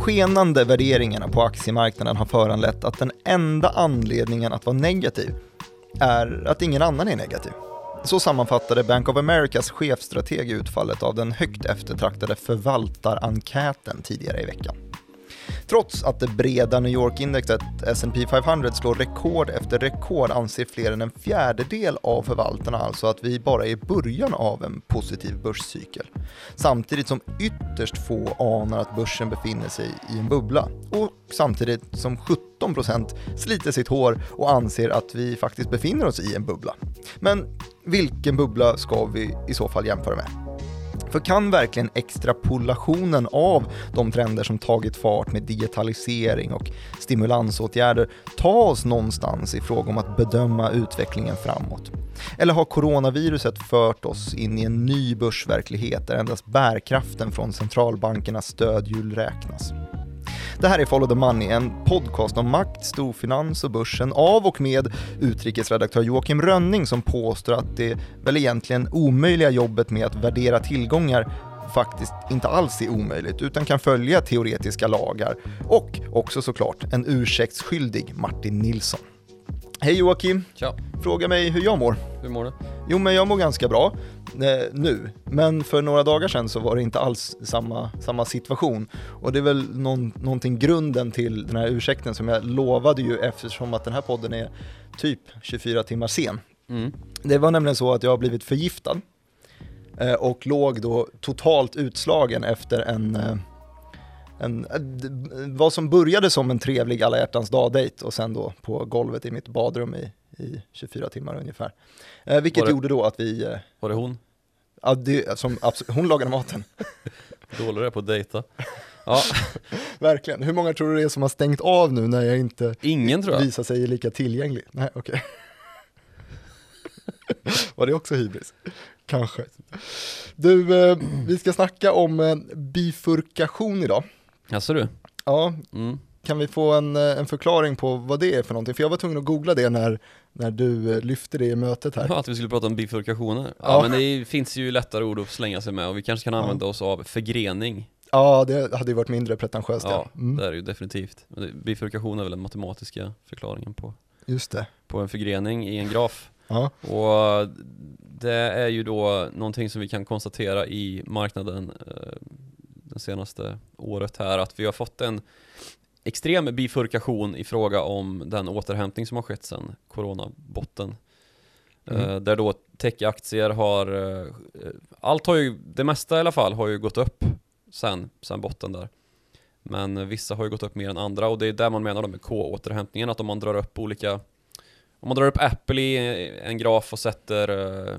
De skenande värderingarna på aktiemarknaden har föranlett att den enda anledningen att vara negativ är att ingen annan är negativ. Så sammanfattade Bank of Americas chefstrateg utfallet av den högt eftertraktade förvaltarenkäten tidigare i veckan. Trots att det breda New York-indexet S&P 500 slår rekord efter rekord anser fler än en fjärdedel av förvaltarna alltså att vi bara är i början av en positiv börscykel. Samtidigt som ytterst få anar att börsen befinner sig i en bubbla. Och samtidigt som 17% sliter sitt hår och anser att vi faktiskt befinner oss i en bubbla. Men vilken bubbla ska vi i så fall jämföra med? För kan verkligen extrapolationen av de trender som tagit fart med digitalisering och stimulansåtgärder ta oss någonstans i fråga om att bedöma utvecklingen framåt? Eller har coronaviruset fört oss in i en ny börsverklighet där endast bärkraften från centralbankernas stödhjul räknas? Det här är Follow the Money, en podcast om makt, storfinans och börsen av och med utrikesredaktör Joakim Rönning som påstår att det väl egentligen omöjliga jobbet med att värdera tillgångar faktiskt inte alls är omöjligt utan kan följa teoretiska lagar. Och också såklart en ursäktsskyldig Martin Nilsson. Hej Joakim! Tja! Fråga mig hur jag mår. Hur mår du? Jo, men jag mår ganska bra eh, nu, men för några dagar sedan så var det inte alls samma, samma situation. Och det är väl någon, någonting grunden till den här ursäkten som jag lovade ju eftersom att den här podden är typ 24 timmar sen. Mm. Det var nämligen så att jag har blivit förgiftad eh, och låg då totalt utslagen efter en eh, en, vad som började som en trevlig alla hjärtans dag-dejt och sen då på golvet i mitt badrum i, i 24 timmar ungefär. Eh, vilket det, gjorde då att vi... Eh, var det hon? Ja, det, som, hon lagade maten. Dålig är på att dejta. Ja. Verkligen. Hur många tror du det är som har stängt av nu när jag inte Ingen, tror jag. visar sig lika tillgänglig? Nej, okej. Okay. Var det också hybris? Kanske. Du, eh, vi ska snacka om eh, bifurkation idag. Jaså du? Ja, mm. kan vi få en, eh, en förklaring på vad det är för någonting? För jag var tvungen att googla det när, när du eh, lyfte det i mötet här. Ja, att vi skulle prata om bifurkationer. Ja, ja. men det finns ju lättare ord att slänga sig med och vi kanske kan använda ja. oss av förgrening. Ja, det hade ju varit mindre pretentiöst. Ja, mm. det är det ju definitivt. Bifurkation är väl den matematiska förklaringen på, Just det. på en förgrening i en graf. Ja. Och det är ju då någonting som vi kan konstatera i marknaden eh, det senaste året här att vi har fått en extrem bifurkation i fråga om den återhämtning som har skett sedan coronabotten. Mm. Uh, där då techaktier har, uh, allt har ju, det mesta i alla fall har ju gått upp sen, sen botten där. Men vissa har ju gått upp mer än andra och det är där man menar då med K-återhämtningen, att om man drar upp olika Om man drar upp Apple i en graf och sätter uh,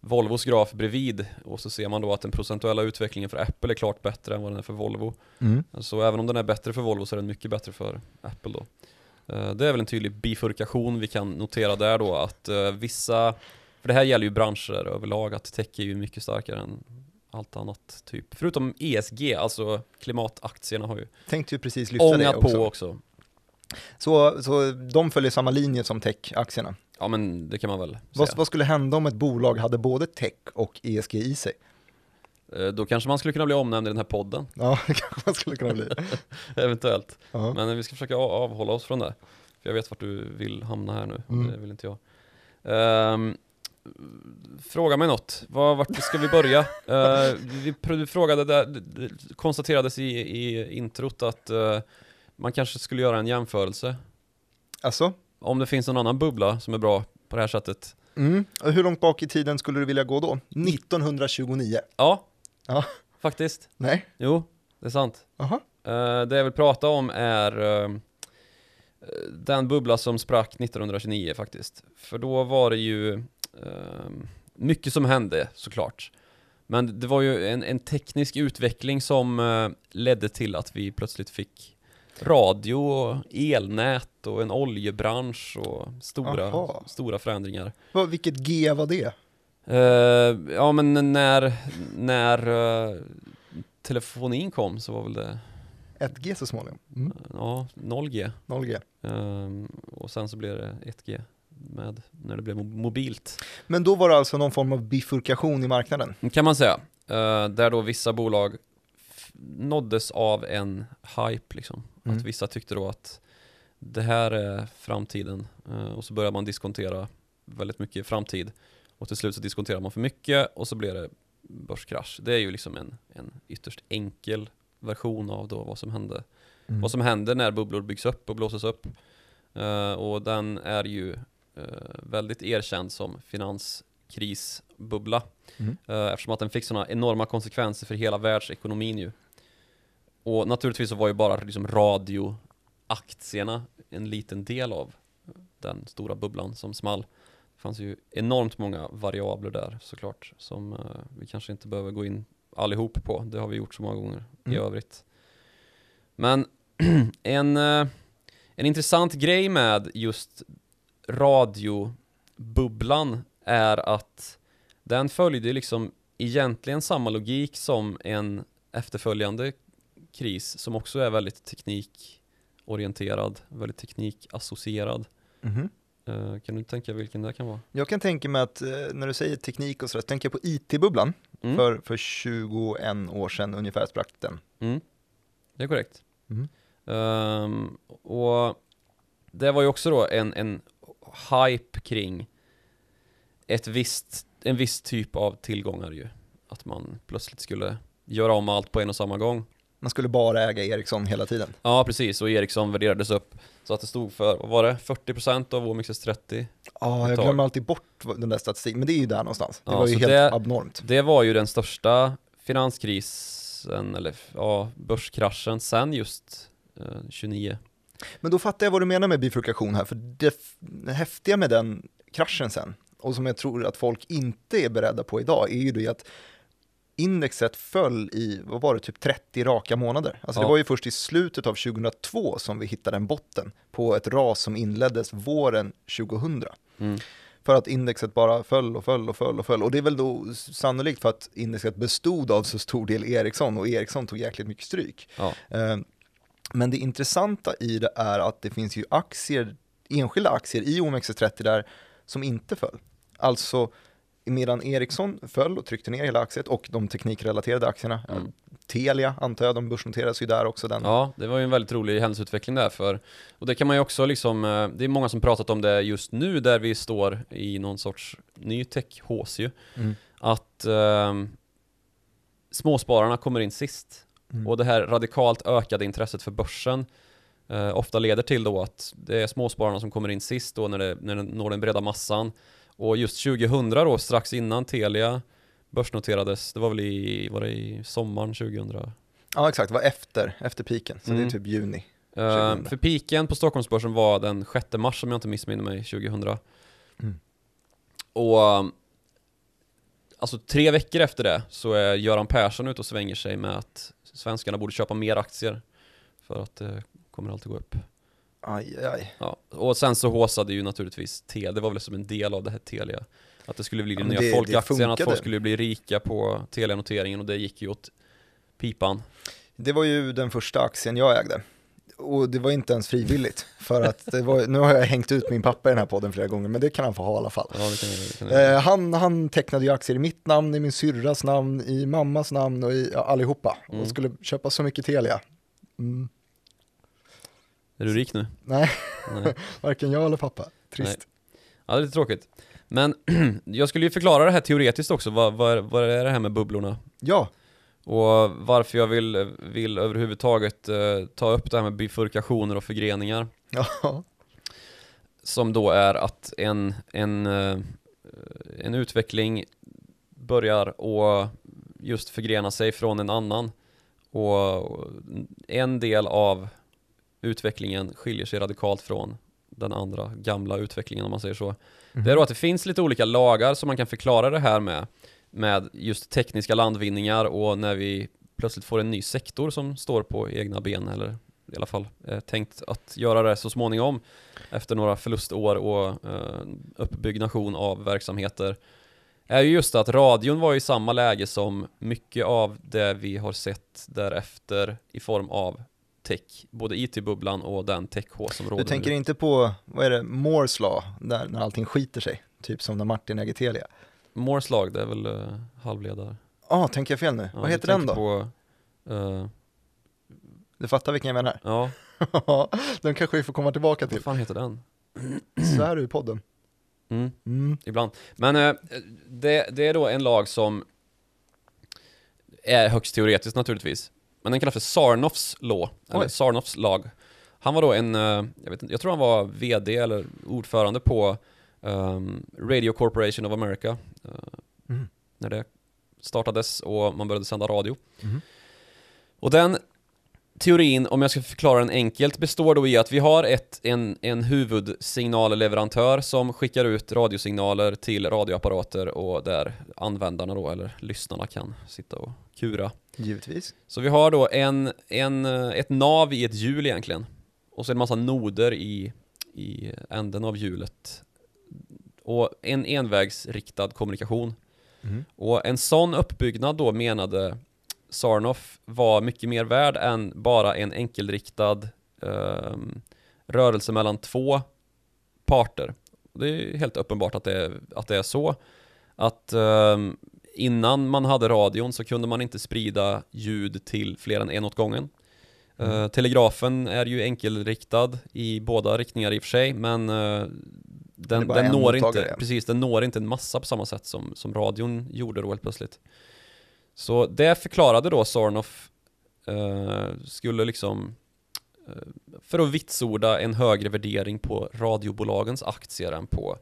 Volvos graf bredvid och så ser man då att den procentuella utvecklingen för Apple är klart bättre än vad den är för Volvo. Mm. Så även om den är bättre för Volvo så är den mycket bättre för Apple då. Eh, det är väl en tydlig bifurkation vi kan notera där då att eh, vissa, för det här gäller ju branscher överlag, att tech är ju mycket starkare än allt annat typ. Förutom ESG, alltså klimataktierna har ju Tänkte ju precis lyfta det också. på också. Så, så de följer samma linje som tech-aktierna? Ja men det kan man väl vad, vad, skulle hända om ett bolag hade både tech och ESG i sig? Eh, då kanske man skulle kunna bli omnämnd i den här podden. Ja, det kanske man skulle kunna bli. Eventuellt. Uh -huh. Men vi ska försöka avhålla oss från det. För jag vet vart du vill hamna här nu, mm. det vill inte jag. Um, fråga mig något, var, vart ska vi börja? uh, vi, vi frågade, där, det konstaterades i, i introt att uh, man kanske skulle göra en jämförelse. Alltså? Om det finns någon annan bubbla som är bra på det här sättet. Mm. Hur långt bak i tiden skulle du vilja gå då? 1929? Ja, ja. faktiskt. Nej? Jo, det är sant. Aha. Uh, det jag vill prata om är uh, den bubbla som sprack 1929 faktiskt. För då var det ju uh, mycket som hände såklart. Men det var ju en, en teknisk utveckling som ledde till att vi plötsligt fick radio och elnät och en oljebransch och stora, stora förändringar. Vad, vilket G var det? Uh, ja men när, när uh, telefonin kom så var väl det 1G så småningom? Mm. Ja, 0G. 0G. Uh, och sen så blev det 1G med när det blev mobilt. Men då var det alltså någon form av bifurkation i marknaden? Kan man säga. där då vissa bolag nåddes av en hype liksom. Mm. Att vissa tyckte då att det här är framtiden eh, och så började man diskontera väldigt mycket framtid och till slut så diskonterar man för mycket och så blir det börskrasch. Det är ju liksom en, en ytterst enkel version av då vad som hände. Mm. Vad som händer när bubblor byggs upp och blåses upp. Eh, och den är ju eh, väldigt erkänd som finanskrisbubbla. Mm. Eh, eftersom att den fick sådana enorma konsekvenser för hela världsekonomin ju. Och naturligtvis så var ju bara liksom radioaktierna en liten del av den stora bubblan som small. Det fanns ju enormt många variabler där såklart som eh, vi kanske inte behöver gå in allihop på. Det har vi gjort så många gånger i Mm. övrigt. Men en, eh, en intressant grej med just radiobubblan är att den följde liksom egentligen samma logik som en efterföljande kris som också är väldigt teknikorienterad, väldigt teknikassocierad. Mhm. Eh, kan du tänka vilken det kan vara? Jag kan tänka mig att eh, när du säger teknik och sådär, tänker jag på IT-bubblan. Mm. För, för 21 år sedan ungefär sprack den. Mm. Det är korrekt. Mm. Ehm, och det var ju också då en, en hype kring ett visst, en viss typ av tillgångar ju. Att man plötsligt skulle göra om allt på en och samma gång. Man skulle bara äga Ericsson hela tiden. Ja, precis. Och Ericsson värderades upp så att det stod för, vad var det, 40% av OMXS30. Ja, jag glömmer alltid bort den där statistiken, men det är ju där någonstans. Det Ja, var ju helt det- abnormt. Det var ju den största finanskrisen, eller ja, börskraschen sen just eh, 29. Men då fattar jag vad du menar med bifurkation här, för det det häftiga med den kraschen sen, och som jag tror att folk inte är beredda på idag, är ju det att indexet föll i, vad var det, typ 30 raka månader. Alltså det Ja. var ju först i slutet av 2002 som vi hittade en botten på ett ras som inleddes våren 2000. Mm. För att indexet bara föll och föll och föll och föll. Och det är väl då sannolikt för att indexet bestod av så stor del Ericsson och Ericsson tog jäkligt mycket stryk. Ja. Eh, Men det intressanta i det är att det finns ju aktier, enskilda aktier i OMXS30 där som inte föll. Alltså medan Ericsson föll och tryckte ner hela aktiet och de teknikrelaterade aktierna, Mm. Telia antar jag, de börsnoteras ju där också. Den. Ja, det var ju en väldigt rolig händelseutveckling där för Och det kan man ju också liksom, eh, det är många som pratat om det just nu där vi står i någon sorts ny tech-hås ju Mm. Att ehm, småspararna kommer in sist Mm. och det här radikalt ökade intresset för börsen eh, ofta leder till då att det är småspararna som kommer in sist då när det, när det når den breda massan och just 2000 då, strax innan Telia börsnoterades, det var väl i, var det i sommaren 2000? Ja exakt, det var efter, efter piken, så det Mm. är typ juni. Uh, 2000. för piken på Stockholmsbörsen var den 6 mars om jag inte missminner mig 2000 Mm. Och Alltså tre veckor efter det så är Göran Persson ute och svänger sig med att svenskarna borde köpa mer aktier För att det kommer alltid gå upp Aj, aj, ja. Och sen så håsade ju naturligtvis Telia, det var väl som en del av det här Telia Att det skulle bli Ja, nya det- folkaktien, att folk skulle bli rika på Telia-noteringen och det gick ju åt pipan Det var ju den första aktien jag ägde. Och det var inte ens frivilligt, för att det var, nu har jag hängt ut min pappa i den här podden flera gånger, men det kan han få ha i alla fall. Ja det kan jag, det kan jag. Eh, han, han tecknade ju aktier i mitt namn, i min syrras namn, i mammas namn och i ja, allihopa. Mm. Och skulle köpa så mycket Telia. Mm. Är du rik nu? Nej, Nej. varken jag eller pappa. Trist. Ja, det är lite tråkigt. Men jag skulle ju förklara det här teoretiskt också, vad, vad, vad är det här med bubblorna? Ja, Och varför jag vill, vill överhuvudtaget eh, ta upp det här med bifurkationer och förgreningar. ja, Som då är att en, en, eh, en utveckling börjar och just förgrena sig från en annan. Och en del av utvecklingen skiljer sig radikalt från den andra gamla utvecklingen om man säger så. Det är då att det finns lite olika lagar som man kan förklara det här med. Med just tekniska landvinningar och när vi plötsligt får en ny sektor som står på egna ben eller i alla fall eh, tänkt att göra det så småningom efter några förlustår och eh, uppbyggnation av verksamheter är ju just att radion var i samma läge som mycket av det vi har sett därefter i form av tech, både IT-bubblan och den tech-H som råder du tänker nu. inte på, vad är det, Moores law, där när allting skiter sig. Typ som när Martin äger Telia. Moores lag, det är väl uh, halvledare. Ja, ah, tänker jag fel nu? Ja, vad heter den då? På, eh, Du fattar vilken jag menar? Ja. den kanske vi får komma tillbaka till. Vad fan heter den? Så är du i podden. Mm. Mm. Ibland. Men eh, det, det är då en lag som är högst teoretisk naturligtvis. Men den kallas för Sarnoffs law, eller Sarnoffs lag. Han var då en, eh, jag, vet inte, jag tror han var VD eller ordförande på um, Radio Corporation of America. Uh, mm. När det startades och man började sända radio. Mm. Och den teorin, om jag ska förklara den enkelt, består då i att vi har ett, en, en huvudsignalleverantör som skickar ut radiosignaler till radioapparater och där användarna då, eller lyssnarna kan sitta och kura. Givetvis. Så vi har då en, en, ett nav i ett hjul egentligen. Och så en massa noder i, i änden av hjulet. Och en envägsriktad kommunikation. Mm. Och en sån uppbyggnad då menade Sarnoff var mycket mer värd än bara en enkelriktad eh, rörelse mellan två parter. Det är helt uppenbart att det, att det är så. Att eh, innan man hade radion så kunde man inte sprida ljud till fler än en åt gången. Mm. Uh, telegrafen är ju enkelriktad i båda riktningar i och för sig, men uh, den, den når inte, precis, den når inte en massa på samma sätt som, som radion gjorde då helt plötsligt. Så det förklarade då Sarnoff uh, skulle liksom för att vitsorda en högre värdering på radiobolagens aktier än på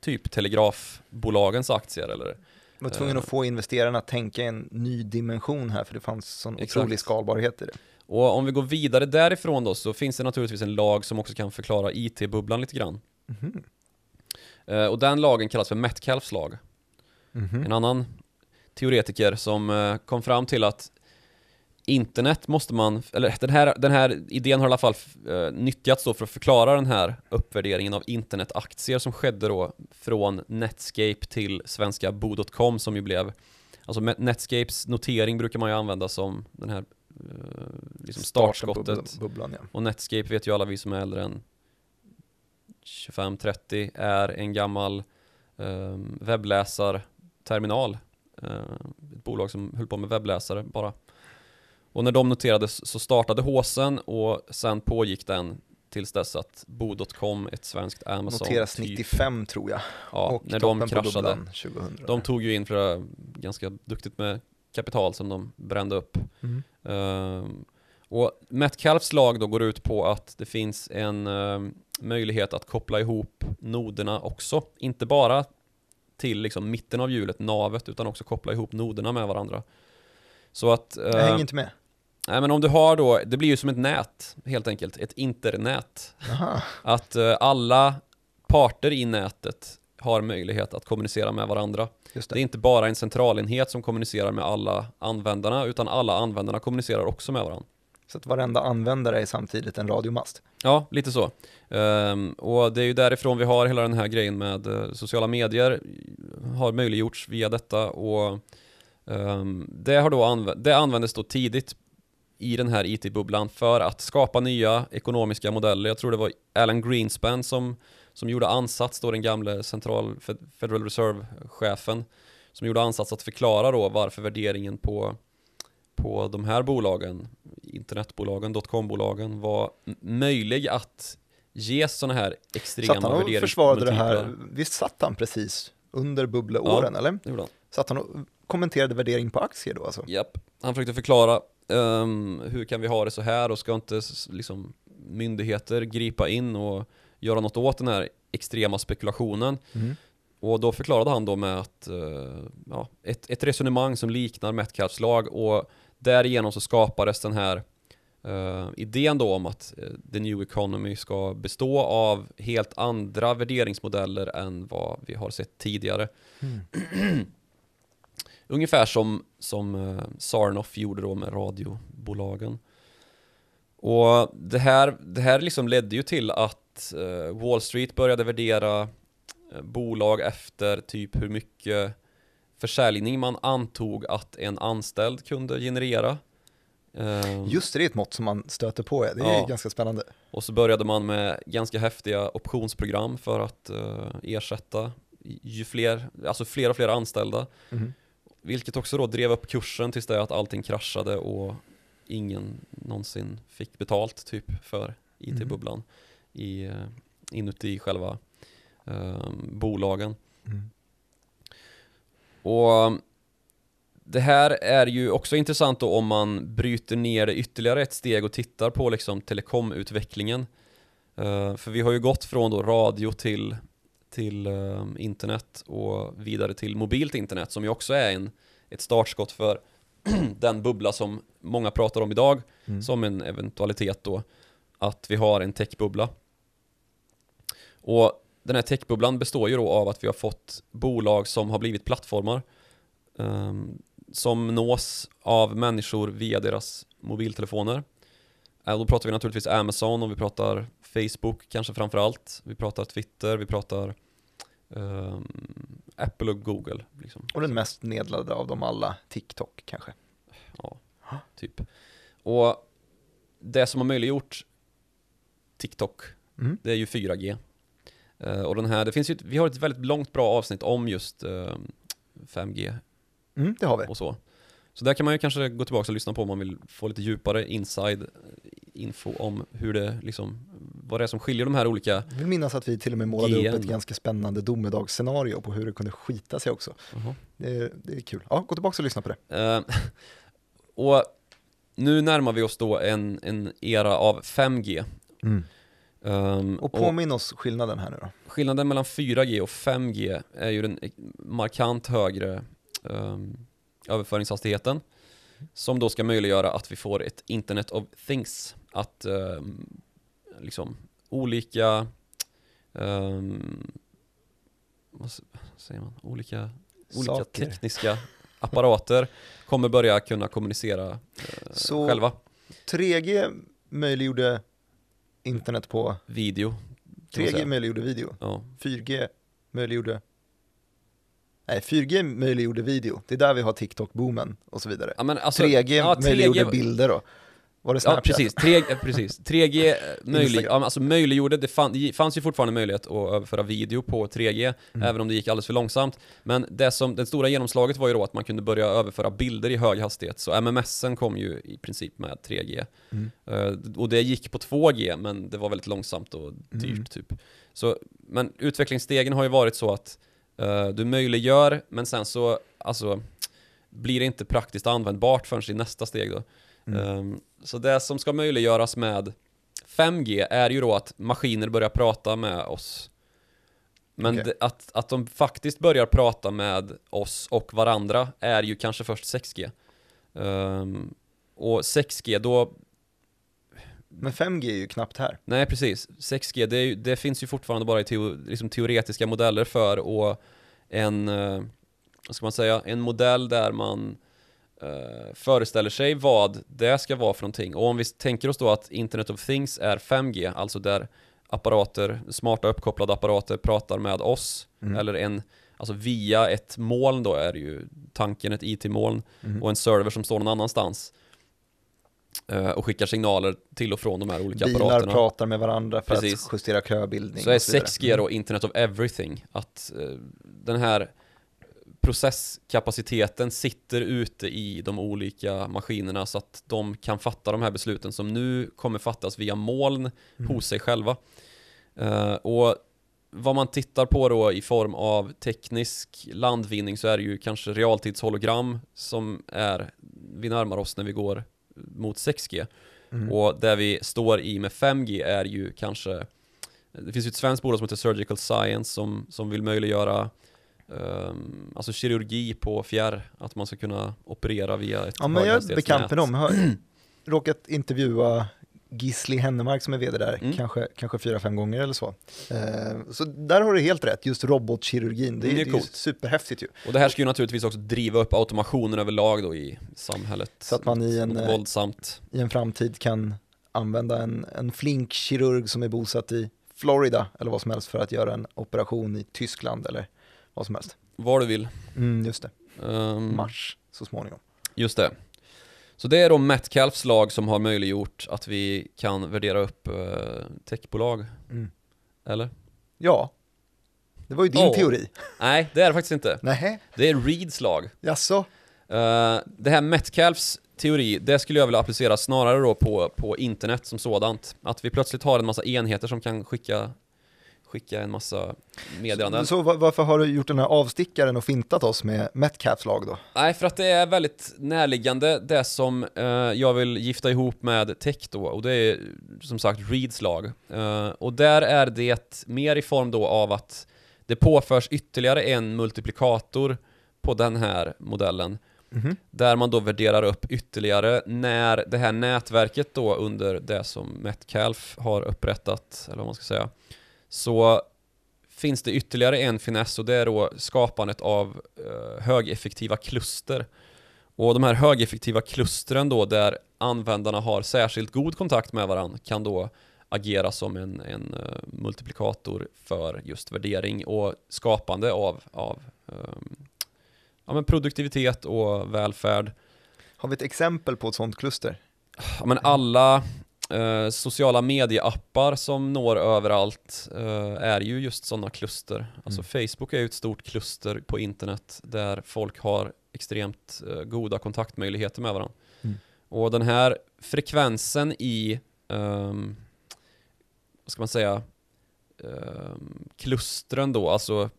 typ telegrafbolagens aktier eller var tvungen att få investerarna att tänka i en ny dimension här för det fanns sån Exakt. otrolig skalbarhet i det. Och om vi går vidare därifrån då så finns det naturligtvis en lag som också kan förklara IT-bubblan lite grann. Mm -hmm. Och den lagen kallas för Metcalfs lag. Mm -hmm. En annan teoretiker som eh, kom fram till att internet måste man, eller den här, den här idén har i alla fall uh, nyttjats då för att förklara den här uppvärderingen av internetaktier som skedde då från Netscape till svenska Bo.com som ju blev, alltså Netscapes notering brukar man ju använda som den här uh, liksom startskottet. Bubblan, ja. Och Netscape vet ju alla vi som är äldre än 25-30 är en gammal um, webbläsarterminal. Uh, ett bolag som höll på med webbläsare bara. Och när de noterades så startade håsen och sen pågick den tills dess att Bo.com, ett svenskt Amazon Noteras 95 tror jag. Ja, och när de kraschade. 2000. De tog ju in för ganska duktigt med kapital som de brände upp. Mm. Uh, och Metcalfs lag då går ut på att det finns en uh, möjlighet att koppla ihop noderna också. Inte bara till liksom mitten av hjulet, navet, utan också koppla ihop noderna med varandra. Så att... Uh, jag hänger inte med. Nej men om du har då, det blir ju som ett nät helt enkelt, ett internät. Aha. Att uh, alla parter i nätet har möjlighet att kommunicera med varandra. Det. det. är inte bara en centralenhet som kommunicerar med alla användarna, utan alla användarna kommunicerar också med varandra. Så att varenda användare är samtidigt en radiomast? Ja, lite så. Um, och det är ju därifrån vi har hela den här grejen med uh, sociala medier, har möjliggjorts via detta och um, det, har då anv det användes då tidigt i den här IT-bubblan för att skapa nya ekonomiska modeller. Jag tror det var Alan Greenspan som, som gjorde ansats, då den gamle central Federal Reserve-chefen, som gjorde ansats att förklara då varför värderingen på, på de här bolagen, internetbolagen, dotcom-bolagen, var möjlig att ge sådana här extrema värderingar. Satt han och försvarade det här, visst satt han precis under bubbleåren ja, eller? gjorde han. Satt han och kommenterade värdering på aktier då alltså? Japp, han försökte förklara Um, hur kan vi ha det så här och ska inte liksom, myndigheter gripa in och göra något åt den här extrema spekulationen? Mm. Och då förklarade han då med att, uh, ja, ett, ett resonemang som liknar Metcalfs lag och därigenom så skapades den här uh, idén då om att uh, the new economy ska bestå av helt andra värderingsmodeller än vad vi har sett tidigare. Mm. Ungefär som, som uh, Sarnoff gjorde då med radiobolagen. Och det här, det här liksom ledde ju till att uh, Wall Street började värdera uh, bolag efter typ hur mycket försäljning man antog att en anställd kunde generera. Just det, det är ett mått som man stöter på, det är ja. ganska spännande. Och så började man med ganska häftiga optionsprogram för att ersätta ju fler, alltså fler och fler anställda. Mm. Vilket också då drev upp kursen tills det att allting kraschade och ingen någonsin fick betalt typ för IT-bubblan mm. i, eh, inuti själva eh, bolagen. Mm. Och det här är ju också intressant då om man bryter ner det ytterligare ett steg och tittar på liksom telekomutvecklingen. Uh, för vi har ju gått från då radio till, till uh, internet och vidare till mobilt internet som ju också är en, ett startskott för den bubbla som många pratar om idag mm. som en eventualitet då att vi har en techbubbla. Och den här techbubblan består ju då av att vi har fått bolag som har blivit plattformar um, som nås av människor via deras mobiltelefoner. Uh, då pratar vi naturligtvis Amazon och vi pratar Facebook kanske framförallt. Vi pratar Twitter, vi pratar um, Apple och Google. Liksom. Och den mest nedladdade av dem alla, TikTok kanske? Ja, typ. Och det som har möjliggjort TikTok, mm. det är ju 4G. Uh, eh, och den här, det finns ju, vi har ett väldigt långt bra avsnitt om just uh, ehm, 5G. Mm, det har vi. Och så. Så där kan man ju kanske gå tillbaka och lyssna på om man vill få lite djupare inside eh, info om hur det liksom, vad det är som skiljer de här olika Jag vill minnas att vi till och med målade gen. upp ett ganska spännande domedagsscenario på hur det kunde skita sig också. Uh -huh. det, det, är kul. Ja, gå tillbaka och lyssna på det. Uh, och nu närmar vi oss då en, en era av 5G. Mm. Um, och påminn oss skillnaden här nu då. Skillnaden mellan 4G och 5G är ju den markant högre um, överföringshastigheten som då ska möjliggöra att vi får ett Internet of Things. Att um, liksom olika um, vad säger man? Olika, olika tekniska apparater kommer börja kunna kommunicera uh, Så själva. 3G möjliggjorde internet på video. 3G möjliggjorde video. Ja. 4G möjliggjorde Nej, 4G möjliggjorde video. Det är där vi har TikTok-boomen och så vidare. Ja, alltså, 3G ja, möjliggjorde 3G... bilder då. Var det Snapchat? Ja, precis. 3G, precis. 3G möjlig, alltså möjliggjorde, det fann, fanns ju fortfarande möjlighet att överföra video på 3G, mm. även om det gick alldeles för långsamt. Men det som, det stora genomslaget var ju då att man kunde börja överföra bilder i hög hastighet, så MMSen kom ju i princip med 3G. Mm. Uh, och det gick på 2G, men det var väldigt långsamt och dyrt mm. typ. Så, men utvecklingsstegen har ju varit så att uh, du möjliggör, men sen så, alltså, blir det inte praktiskt användbart förrän i nästa steg då. Mm. Um, så det som ska möjliggöras med 5G är ju då att maskiner börjar prata med oss. Men okay. det, att, att de faktiskt börjar prata med oss och varandra är ju kanske först 6G. Um, ehm, och 6G då... Men 5G är ju knappt här. Nej, precis. 6G, det, ju, det finns ju fortfarande bara i teo, liksom teoretiska modeller för och en, uh, vad ska man säga, en modell där man uh, föreställer sig vad det ska vara för någonting. Och om vi tänker oss då att Internet of Things är 5G, alltså där apparater, smarta uppkopplade apparater pratar med oss, mm. eller en, alltså via ett moln då är det ju tanken ett IT-moln mm. och en server som står någon annanstans och skickar signaler till och från de här olika Bilar apparaterna. Bilar pratar med varandra för Precis. att justera köbildning. Så är 6G då Internet of Everything, att uh, den här processkapaciteten sitter ute i de olika maskinerna så att de kan fatta de här besluten som nu kommer fattas via moln mm. hos sig själva. Uh, och vad man tittar på då i form av teknisk landvinning så är det ju kanske realtidshologram som är, vi närmar oss när vi går mot 6G. Mm. Och där vi står i med 5G är ju kanske, det finns ju ett svenskt bolag som heter Surgical Science som, som vill möjliggöra Um, alltså kirurgi på fjärr, att man ska kunna operera via ett Ja men jag är bekant med dem, jag har råkat intervjua Gisli Hennemark som är vd där, mm. kanske, kanske fyra, fem gånger eller så. Uh, så där har du helt rätt, just robotkirurgin, det, mm, det är, det är superhäftigt ju. Och det här ska ju naturligtvis också driva upp automationen överlag då i samhället. Så att man i en, eh, våldsamt. i en framtid kan använda en, en flink kirurg som är bosatt i Florida eller vad som helst för att göra en operation i Tyskland eller vad som helst. Var du vill. Mm, just det. Um, Mars så småningom. Just det. Så det är då Metcalfs lag som har möjliggjort att vi kan värdera upp uh, techbolag. Mm. Eller? Ja. Det var ju din oh. teori. Nej, det är det faktiskt inte. Nej. Det är Reeds lag. Jaså? Uh, det här Metcalfs teori, det skulle jag vilja applicera snarare då på, på internet som sådant. Att vi plötsligt har en massa enheter som kan skicka skicka en massa meddelanden. Så, så varför har du gjort den här avstickaren och fintat oss med Metcalfs lag då? Nej, för att det är väldigt närliggande det som eh, jag vill gifta ihop med tech då, och det är som sagt Reeds lag. Eh, och där är det mer i form då av att det påförs ytterligare en multiplikator på den här modellen. Mm -hmm. Där man då värderar upp ytterligare när det här nätverket då under det som Metcalf har upprättat, eller vad man ska säga, så finns det ytterligare en finess och det är då skapandet av uh, högeffektiva kluster. Och de här högeffektiva klustren då där användarna har särskilt god kontakt med varandra kan då agera som en, en uh, multiplikator för just värdering och skapande av, av um, ja, men produktivitet och välfärd. Har vi ett exempel på ett sånt kluster? Ja, men alla eh, sociala medieappar som når överallt eh, är ju just sådana kluster. Alltså mm. Facebook är ju ett stort kluster på internet där folk har extremt eh, goda kontaktmöjligheter med varandra. Mm. Och den här frekvensen i, um, vad ska man säga, um, klustren då, alltså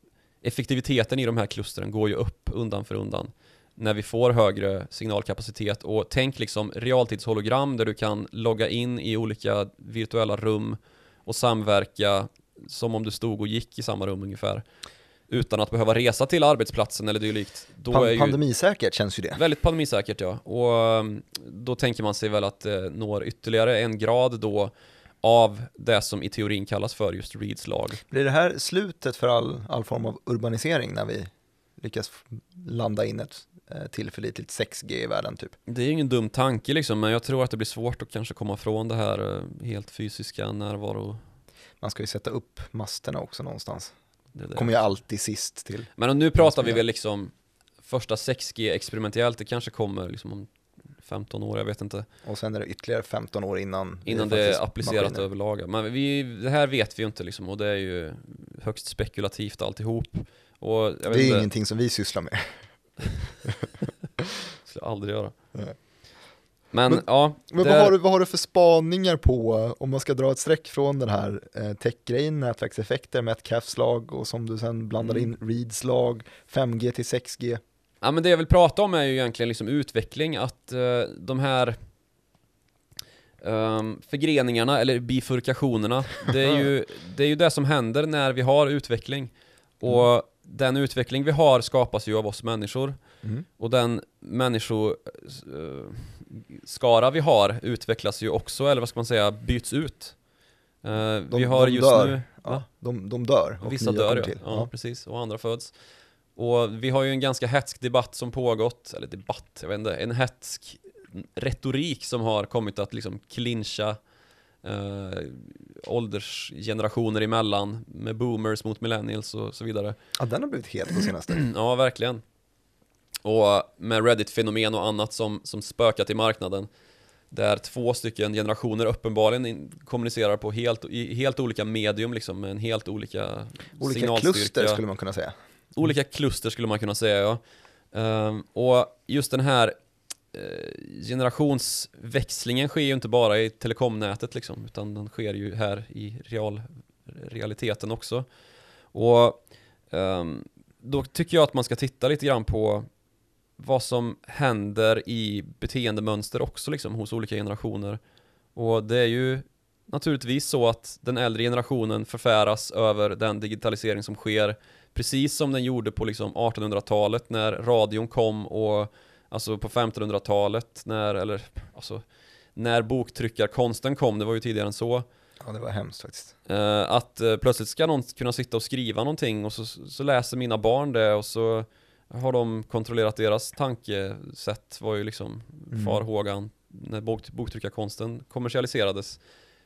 effektiviteten i de här klustren går ju upp undan för undan när vi får högre signalkapacitet och tänk liksom realtidshologram där du kan logga in i olika virtuella rum och samverka som om du stod och gick i samma rum ungefär utan att behöva resa till arbetsplatsen eller dylikt. Då Pan är pandemisäkert känns ju det. Väldigt pandemisäkert ja. Och mm, då tänker man sig väl att det når ytterligare en grad då av det som i teorin kallas för just Reeds lag. Blir det här slutet för all, all form av urbanisering när vi lyckas landa in ett Eh, tillförlitligt 6G i världen typ. Det är ingen dum tanke liksom, men jag tror att det blir svårt att kanske komma från det här eh, helt fysiska närvaro. Man ska ju sätta upp masterna också någonstans. Det, det. kommer ju alltid sist till. Men nu pratar vi väl liksom första 6G experimentellt, det kanske kommer liksom om 15 år, jag vet inte. Och sen är det ytterligare 15 år innan Innan det är applicerat maskiner. överlag. Men vi, det här vet vi ju inte liksom och det är ju högst spekulativt alltihop. Och det är inte. ingenting som vi sysslar med. skulle jag aldrig göra. Nej. Men, men, ja. Men vad, har du, vad har du för spaningar på, om man ska dra ett streck från den här eh, tech-grejen, nätverkseffekter, Metcalfs lag och som du sen blandar mm. in Reeds lag, 5G till 6G? Ja men det jag vill prata om är ju egentligen liksom utveckling, att eh, de här um, förgreningarna eller bifurkationerna, det är, ju, det är ju det som händer när vi har utveckling. Och den utveckling vi har skapas ju av oss människor. Mm. Och den människoskara vi har utvecklas ju också, eller vad ska man säga, byts ut. Uh, de, vi har just dör. nu... Ja, de, de dör och Vissa dör ja. ja. ja, precis. Och andra föds. Och vi har ju en ganska hetsk debatt som pågått, eller debatt, jag vet inte, en hetsk retorik som har kommit att liksom clincha eh, åldersgenerationer emellan med boomers mot millennials och så vidare. Ja, den har blivit het på senaste. ja, verkligen. Och med Reddit-fenomen och annat som, som spökat i marknaden där två stycken generationer uppenbarligen kommunicerar på helt, i helt olika medium liksom med en helt olika Olika kluster skulle man kunna säga. Olika kluster skulle man kunna säga ja. Um, och just den här Eh, generationsväxlingen sker ju inte bara i telekomnätet liksom, utan den sker ju här i real, realiteten också. Och um, då tycker jag att man ska titta lite grann på vad som händer i beteendemönster också liksom hos olika generationer. Och det är ju naturligtvis så att den äldre generationen förfäras över den digitalisering som sker precis som den gjorde på liksom 1800-talet när radion kom och Alltså på 1500-talet när, eller alltså när boktryckarkonsten kom, det var ju tidigare än så. Ja det var hemskt faktiskt. Eh, Att eh, plötsligt ska någon kunna sitta och skriva någonting och så, så läser mina barn det och så har de kontrollerat deras tankesätt var ju liksom mm. farhågan när bok, boktryckarkonsten kommersialiserades.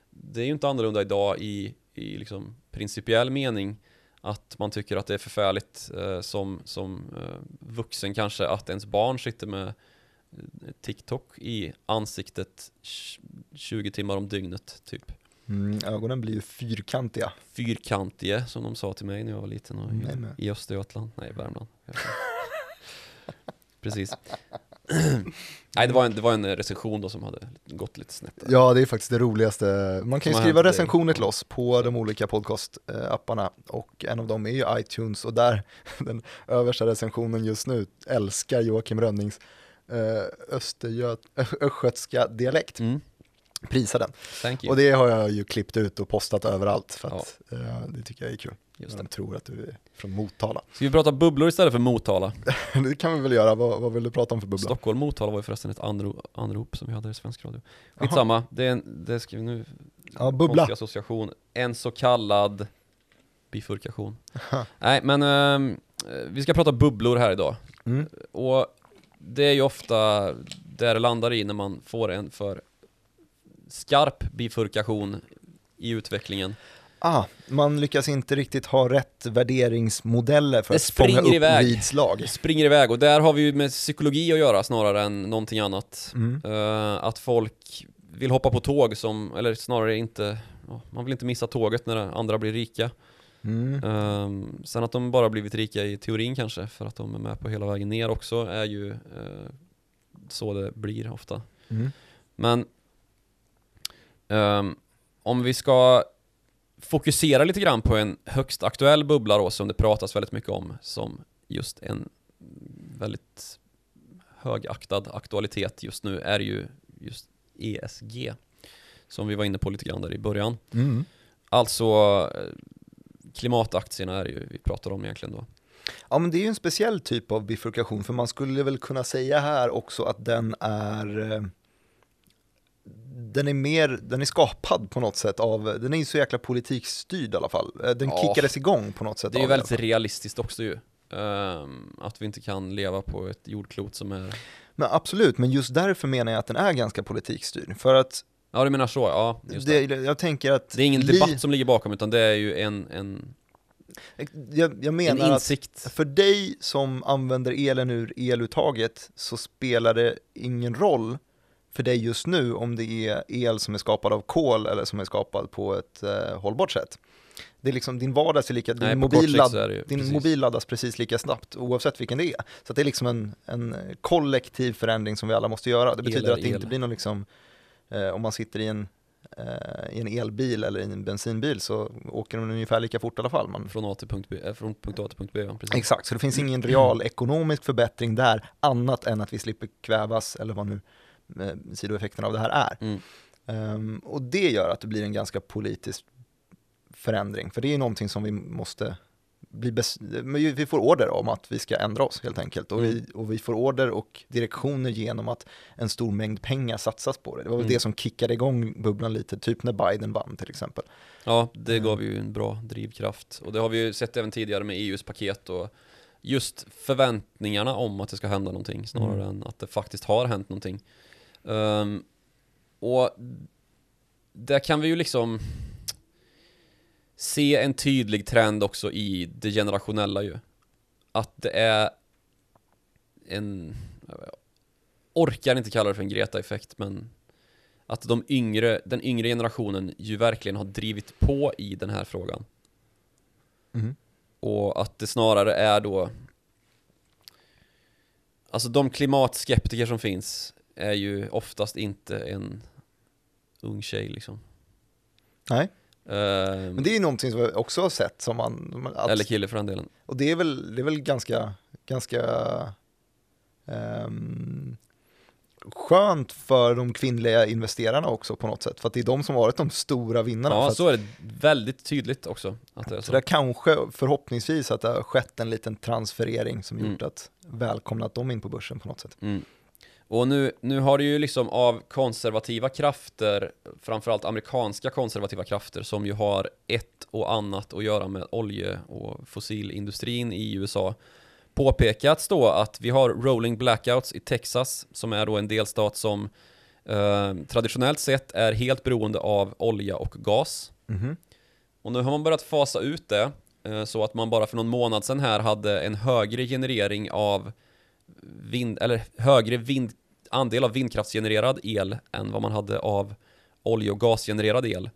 Det är ju inte annorlunda idag i, i liksom principiell mening att man tycker att det är förfärligt eh, som, som eh, vuxen kanske att ens barn sitter med eh, TikTok i ansiktet 20 timmar om dygnet typ. Mm, ögonen blir ju fyrkantiga. Fyrkantiga som de sa till mig när jag var liten och i, i Östergötland, nej Värmland. Precis. Nej, det var, en, det var en recension då som hade gått lite snett. Där. Ja, det är faktiskt det roligaste. Man kan ju skriva recensioner till oss på de olika podcast-apparna och en av dem är ju iTunes och där, den översta recensionen just nu, älskar Joakim Rönnings eh, östgötska dialekt. Mm, Prisa den. Och det har jag ju klippt ut och postat överallt för att eh, det tycker jag är kul. Just De det. tror att du är från Motala. Ska vi prata bubblor istället för Motala? det kan vi väl göra, vad, vad vill du prata om för bubbla? Stockholm, Motala var ju förresten ett anro, anrop som vi hade i svensk radio. Skitsamma, det, är en, det ska vi nu... Ja, bubbla. association. En så kallad bifurkation. Nej, men eh, vi ska prata bubblor här idag. Mm. Och det är ju ofta där det landar i när man får en för skarp bifurkation i utvecklingen. Ah, man lyckas inte riktigt ha rätt värderingsmodeller för Det att fånga upp iväg. ridslag. Det springer iväg och där har vi ju med psykologi att göra snarare än någonting annat. Mm. Eh, att folk vill hoppa på tåg som, eller snarare inte, ja, man vill inte missa tåget när andra blir rika. Mm. Ehm, sen att de bara blivit rika i teorin kanske, för att de är med på hela vägen ner också, är ju eh, så det blir ofta. Mm. Men ehm, om vi ska fokusera lite grann på en högst aktuell bubbla då, som det pratas väldigt mycket om, som just en väldigt högaktad aktualitet just nu, är ju just ESG. Som vi var inne på lite grann där i början. Mm. Alltså eh, klimataktierna är ju vi pratar om egentligen då. Ja men det är ju en speciell typ av bifurkation för man skulle väl kunna säga här också att den är eh, den är mer, den är skapad på något sätt av, den är ju så jäkla politikstyrd i alla fall. Eh, Den Ja. kickades igång på något sätt Det är ju väldigt realistiskt också ju. Ehm, att vi inte kan leva på ett jordklot som är... Men absolut, men just därför menar jag att den är ganska politikstyrd. För att Ja du menar så, ja. Just det. det, jag tänker att det är ingen li- debatt som ligger bakom utan det är ju en, en, jag, jag en menar att insikt. För dig som använder elen ur eluttaget så spelar det ingen roll för dig just nu om det är el som är skapad av kol eller som är skapad på ett eh, hållbart sätt. Det är liksom, din vardag ser lika, Nej, din, mobil, ladd, ju, din precis. mobil laddas precis lika snabbt oavsett vilken det är. Så det är liksom en, en kollektiv förändring som vi alla måste göra. Det betyder är att det el. inte blir någon liksom, eh, om man sitter i en, eh, i en elbil eller i en bensinbil så åker de ungefär lika fort i alla fall. Man Från, A till punkt B, eh, från punkt A till punkt B, ja, precis. Exakt, så det finns ingen real ekonomisk förbättring där annat än att vi slipper kvävas eller vad nu sidoeffekterna av det här är. Mm. Ehm, och det gör att det blir en ganska politisk förändring, för det är någonting som vi måste bli men vi får order om att vi ska ändra oss helt enkelt och vi, och vi får order och direktioner genom att en stor mängd pengar satsas på det. Det var väl Mm. det som kickade igång bubblan lite, typ när Biden vann till exempel. Ja, det Mm. gav ju en bra drivkraft. Och det har vi ju sett även tidigare med EUs paket och just förväntningarna om att det ska hända någonting snarare Mm. än att det faktiskt har hänt någonting. Ehm, och där kan vi ju liksom se en tydlig trend också i det generationella ju. Att det är en, jag orkar inte kalla det för en Greta-effekt men att de yngre, den yngre generationen ju verkligen har drivit på i den här frågan. Mhm. Och att det snarare är då Alltså de klimatskeptiker som finns är ju oftast inte en ung tjej liksom. Nej, Ehm, men det är ju någonting som vi också har sett som man, att Eller kille för den delen. Och det är väl, det är väl ganska, ganska ehm, skönt för de kvinnliga investerarna också på något sätt. För att det är de som varit de stora vinnarna. Ja, så är det väldigt tydligt också. Att det är så så. det kanske förhoppningsvis att det har skett en liten transferering som Mm. gjort att välkomnat dem in på börsen på något sätt. Mm. Och nu, nu har det ju liksom av konservativa krafter, framförallt amerikanska konservativa krafter, som ju har ett och annat att göra med olje och fossilindustrin i USA, påpekats då att vi har rolling blackouts i Texas, som är då en delstat som eh, traditionellt sett är helt beroende av olja och gas. Mhm. Och nu har man börjat fasa ut det eh, så att man bara för någon månad sedan här hade en högre generering av vind, eller högre vind, andel av vindkraftsgenererad el än vad man hade av olje och gasgenererad el.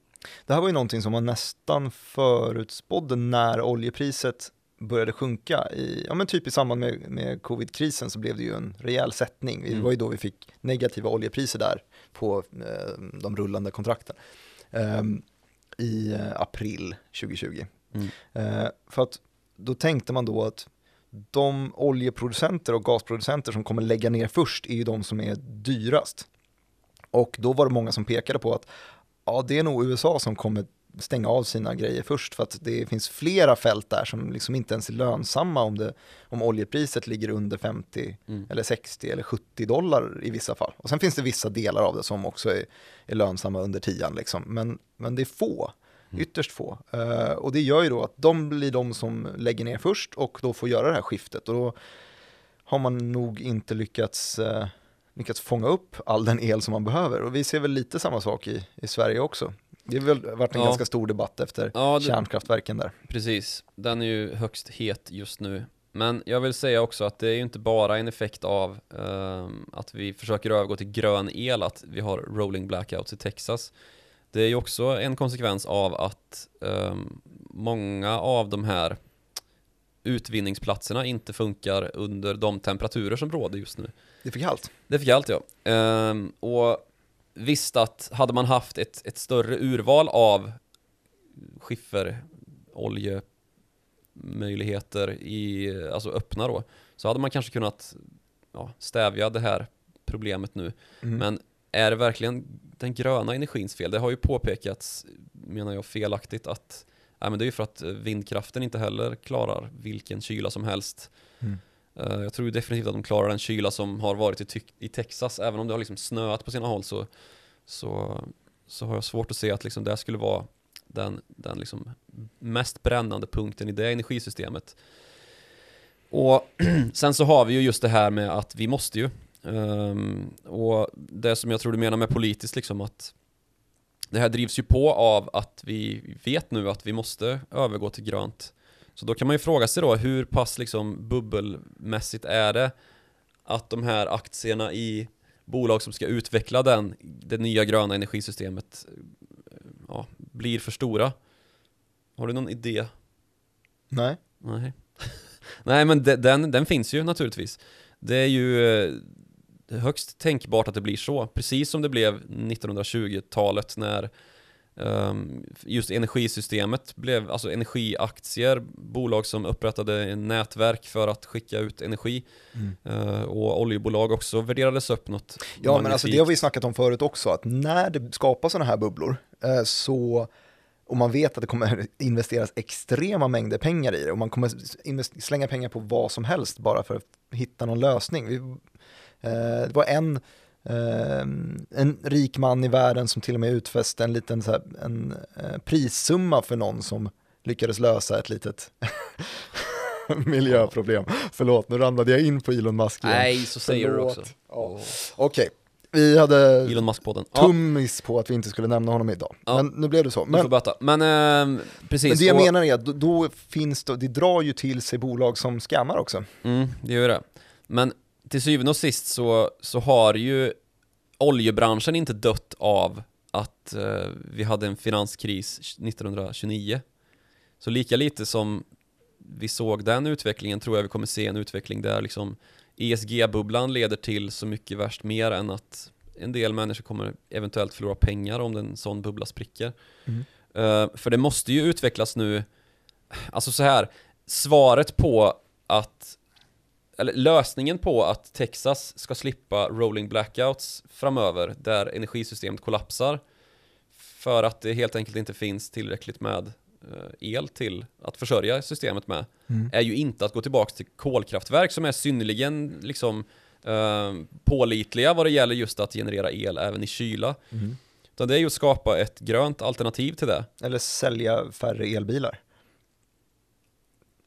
Det här var ju någonting som man nästan förutspådde när oljepriset började sjunka, i, ja men typ i samband med, med covid-krisen så blev det ju en rejäl sättning. Det Mm. var ju då vi fick negativa oljepriser där på eh, de rullande kontrakten eh, i april 2020. Mm. Eh, för att då tänkte man då att de oljeproducenter och gasproducenter som kommer lägga ner först är ju de som är dyrast. Och då var det många som pekade på att ja, det är nog USA som kommer stänga av sina grejer först för att det finns flera fält där som liksom inte ens är lönsamma om, det, om oljepriset ligger under 50 Mm. eller 60 eller 70 dollar i vissa fall. Och sen finns det vissa delar av det som också är, är lönsamma under tian liksom. men, men det är få. Ytterst få. Eh, och det gör ju då att de blir de som lägger ner först och då får göra det här skiftet. Och då har man nog inte lyckats, eh, lyckats fånga upp all den el som man behöver. Och vi ser väl lite samma sak i, i Sverige också. Det har väl varit en Ja. ganska stor debatt efter Ja, det, kärnkraftverken där. precis. Den är ju högst het just nu. Men jag vill säga också att det är ju inte bara en effekt av ehm, att vi försöker övergå till grön el, att vi har rolling blackouts i Texas. Det är ju också en konsekvens av att ehm, många av de här utvinningsplatserna inte funkar under de temperaturer som råder just nu. Det är för kallt. Det fick allt ja. Ehm, och visst att hade man haft ett, ett större urval av skiffer, oljemöjligheter i, alltså öppna då, så hade man kanske kunnat ja, stävja det här problemet nu. Mm. Men är det verkligen den gröna energins fel? Det har ju påpekats, menar jag, felaktigt att nej, men det är ju för att vindkraften inte heller klarar vilken kyla som helst. Mm. Eh, Jag tror definitivt att de klarar den kyla som har varit i, i Texas, även om det har liksom snöat på sina håll så, så, så har jag svårt att se att liksom det skulle vara den, den liksom mest brännande punkten i det energisystemet. Och sen så har vi ju just det här med att vi måste ju. Ehm, och det som jag tror du menar med politiskt liksom att det här drivs ju på av att vi vet nu att vi måste övergå till grönt. Så då kan man ju fråga sig då hur pass liksom bubbelmässigt är det att de här aktierna i bolag som ska utveckla den, det nya gröna energisystemet ja, blir för stora. Har du någon idé? Nej. Nej. Nej men de, den, den finns ju naturligtvis. Det är ju högst tänkbart att det blir så. Precis som det blev 1920-talet när ehm, just energisystemet blev, alltså energiaktier, bolag som upprättade nätverk för att skicka ut energi Mm. eh, och oljebolag också värderades upp något Ja, men alltså det har magnifikt. vi snackat om förut också, att när det skapas sådana här bubblor eh, så och man vet att det kommer investeras extrema mängder pengar i det och man kommer slänga pengar på vad som helst bara för att hitta någon lösning. Vi, det var en, eh, en rik man i världen som till och med utfäste en liten så här, en, eh, prissumma för någon som lyckades lösa ett litet miljöproblem. Förlåt, nu ramlade jag in på Elon Musk igen. Nej, så säger du Förlåt. också. Ja. Okej, vi hade Elon Musk-podden. Tummis på att vi inte skulle nämna honom idag. Ja. Men nu blev det så. du Men. Men ehm, precis. men det jag och- menar är att då, då finns det, det drar ju till sig bolag som scammar också. Mm, det gör det. Men till syvende och sist så, så har ju oljebranschen inte dött av att eh, vi hade en finanskris 1929. Så lika lite som vi såg den utvecklingen tror jag vi kommer se en utveckling där liksom ESG-bubblan leder till så mycket värst mer än att en del människor kommer eventuellt förlora pengar om en sån bubbla spricker. Mm. Eh, för det måste ju utvecklas nu, alltså så här, svaret på att eller lösningen på att Texas ska slippa rolling blackouts framöver där energisystemet kollapsar för att det helt enkelt inte finns tillräckligt med eh, el till att försörja systemet med Mm. är ju inte att gå tillbaka till kolkraftverk som är synnerligen liksom eh, pålitliga vad det gäller just att generera el även i kyla. Mm. Utan det är ju att skapa ett grönt alternativ till det. Eller sälja färre elbilar.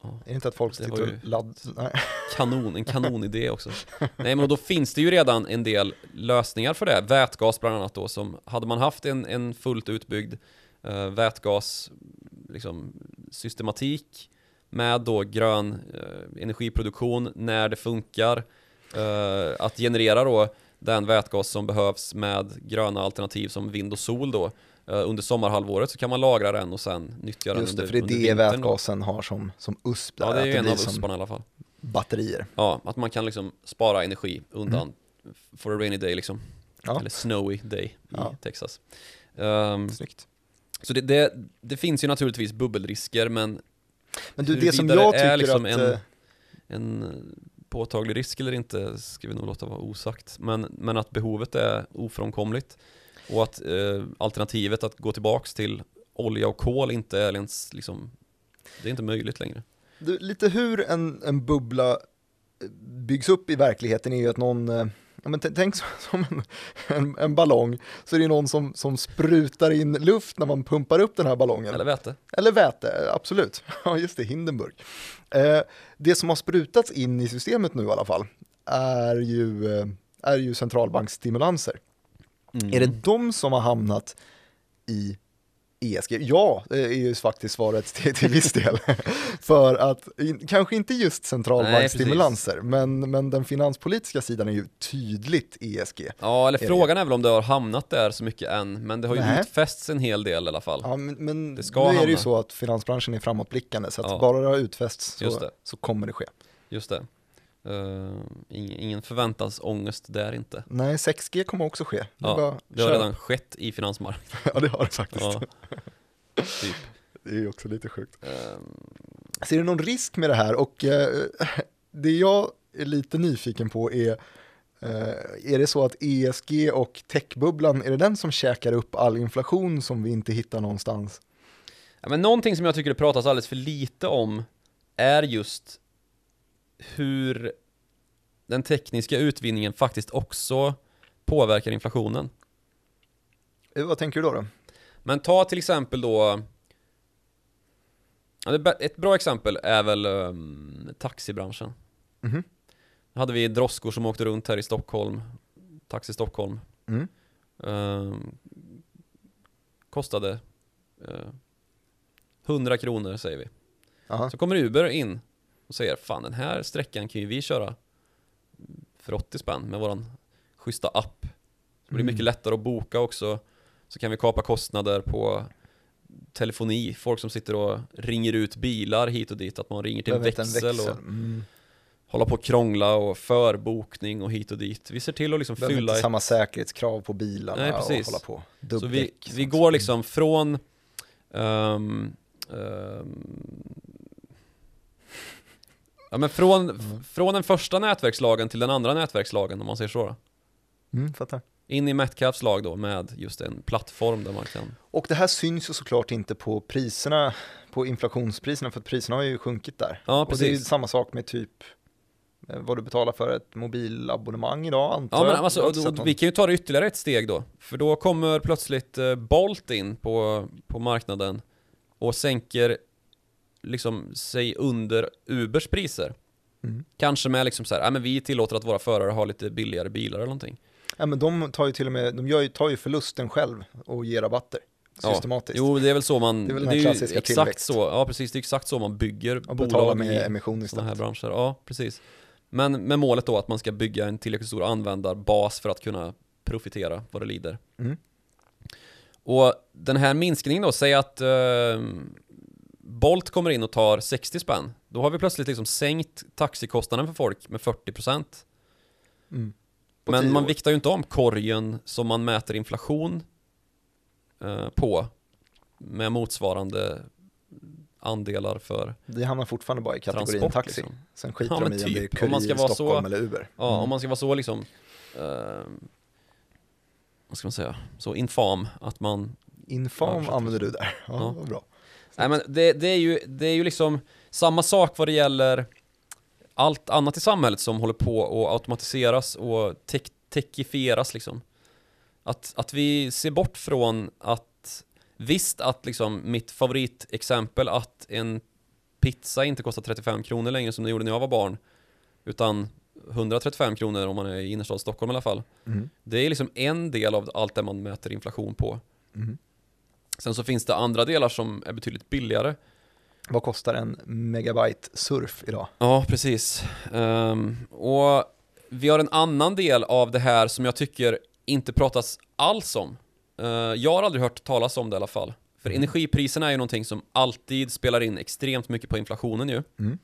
Ja. Är det inte att folk sitter och ju- ladd... Nej. Kanon, en kanonidé också. Nej men då finns det ju redan en del lösningar för det. Vätgas bland annat då som, hade man haft en, en fullt utbyggd uh, vätgas liksom, systematik med då grön eh, energiproduktion när det funkar, eh, att generera då den vätgas som behövs med gröna alternativ som vind och sol då uh, under sommarhalvåret så kan man lagra den och sen nyttja den Just det, under, för det är det vätgasen har som, som USP där, Ja, det är ju en av USParna i alla fall. batterier. Ja, att man kan liksom spara energi undan for a rainy day liksom. Mm. Ja. Eller snowy day i Ja. Texas. Um, Snyggt. så det, det, det finns ju naturligtvis bubbelrisker men Men du, det som jag tycker är liksom att... en- eh, en påtaglig risk eller inte ska vi nog låta vara osagt. Men, men att behovet är ofrånkomligt och att eh, alternativet att gå tillbaks till olja och kol inte är ens liksom, det är inte möjligt längre. Du, lite hur en, en bubbla eh, byggs upp i verkligheten är ju att någon, eh, men tänk som en, en, en ballong, så är det någon som, som sprutar in luft när man pumpar upp den här ballongen. Eller väte. Eller väte, absolut. Ja, just det, Hindenburg. Eh, det som har sprutats in i systemet nu i alla fall är ju, eh, är ju centralbanksstimulanser. Mm. Är det de som har hamnat i ESG? Ja, det är ju faktiskt svaret till, till viss del. För att, kanske inte just centralbanksstimulanser, men, men den finanspolitiska sidan är ju tydligt ESG. Ja, eller frågan är väl om det har hamnat där så mycket än, men det har ju Nej. utfästs en hel del i alla fall. Ja, men, men Det ska nu är det ju hamna. så att finansbranschen är framåtblickande, så att Ja. bara det har utfästs så, så kommer det ske. Just det. Uh, ingen, ingen förväntansångest där inte. Nej, 6G kommer också ske. Det, Ja, bara, Det har kör. redan skett i finansmarknaden. ja, det har det faktiskt. Ja. typ. Det är också lite sjukt. Ehm, Ser du någon risk med det här? Och eh, det jag är lite nyfiken på är, eh, är det så att ESG och techbubblan, är det den som käkar upp all inflation som vi inte hittar någonstans? Ja, men någonting som jag tycker det pratas alldeles för lite om är just hur den tekniska utvinningen faktiskt också påverkar inflationen. Eh, Vad tänker du då? då? Men ta till exempel då Ett bra exempel är väl um, taxibranschen. Mhm. Då hade vi droskor som åkte runt här i Stockholm, Taxi Stockholm. Mm. Ehm, kostade eh, 100 kronor säger vi. Aha. Så kommer Uber in och säger fan den här sträckan kan ju vi köra för 80 spänn med våran schyssta app. Så det blir Mm. mycket lättare att boka också. Så kan vi kapa kostnader på telefoni, folk som sitter och ringer ut bilar hit och dit, att man ringer till en växel, en och Mm. hålla på och krångla och förbokning och hit och dit. Vi ser till att liksom fylla inte samma säkerhetskrav på bilarna Nej, och precis. hålla på. Så vi, Dubbdäck, vi går liksom från ehm, ehm, Ja men från, Mm. från den första nätverkslagen till den andra nätverkslagen om man säger så då. Mm, fattar. In i Metcaps lag då med just en plattform där man kan Och det här syns ju såklart inte på priserna, på inflationspriserna, för att priserna har ju sjunkit där. Ja Och det är ju precis. samma sak med typ eh, vad du betalar för ett mobilabonnemang idag, antar Ja men alltså, sett och, vi kan ju ta det ytterligare ett steg då. För då kommer plötsligt eh, Bolt in på, på marknaden och sänker liksom sig under Ubers priser. Mm. Kanske med liksom så här, ja men vi tillåter att våra förare har lite billigare bilar eller någonting. Ja, men de tar ju till och med, de gör ju, tar ju förlusten själv och ger rabatter Ja. systematiskt. Jo, det är väl så man, Det är väl det den här är ju exakt tillväxt. så, ja precis, det är exakt så man bygger och bolag med i emission sådana här istället. branscher. Ja, precis. Men med målet då att man ska bygga en tillräckligt stor användarbas för att kunna profitera vad det lider. Mm. Och den här minskningen då, säg att eh, Bolt kommer in och tar 60 spänn. Då har vi plötsligt liksom sänkt taxikostnaden för folk med 40%. Mm. Men man viktar ju inte om korgen som man mäter inflation eh, på med motsvarande andelar för Det hamnar fortfarande bara i kategorin taxi. Liksom. Sen skiter Ja, de i om det är typ. Om man ska Kurir, vara så- Stockholm eller Uber. Ja, Mm. om man ska vara så liksom, eh, vad ska man säga, så infam att man, Infam använder så. du där. Ja, Ja. bra. Nej men det, det, är ju, det är ju liksom samma sak vad det gäller allt annat i samhället som håller på att automatiseras och tech, techifieras liksom. Att, att vi ser bort från att, visst att liksom mitt favoritexempel att en pizza inte kostar 35 kronor längre som det gjorde när jag var barn, utan 135 kronor om man är i innerstad Stockholm i alla fall. Mm. Det är liksom en del av allt det man mäter inflation på. Mm. Sen så finns det andra delar som är betydligt billigare. Vad kostar en megabyte surf idag? Ja, precis. Ehm, och vi har en annan del av det här som jag tycker inte pratas alls om. Uh, jag har aldrig hört talas om det i alla fall. För mm. energipriserna är ju någonting som alltid spelar in extremt mycket på inflationen ju. Mm.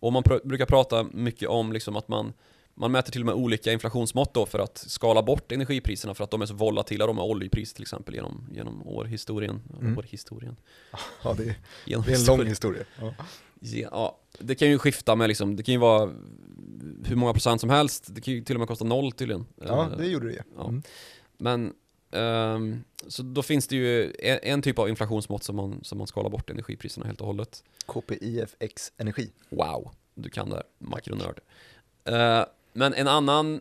Och man pr brukar prata mycket om liksom att man man mäter till och med olika inflationsmått då för att skala bort energipriserna för att de är så volatila, de är oljepris till exempel genom, genom århistorien. Mm. Århistorien. Ja, det är, det är en lång historia. Ja. ja. det kan ju skifta med liksom, det kan ju vara hur många procent som helst, det kan ju till och med kosta noll tydligen. Ja, det gjorde det ja. Mm. Men, um, så då finns det ju en, en, typ av inflationsmått som man, som man skalar bort energipriserna helt och hållet. KPIFX Energi. Wow, du kan det här, makronörd. Uh, men en annan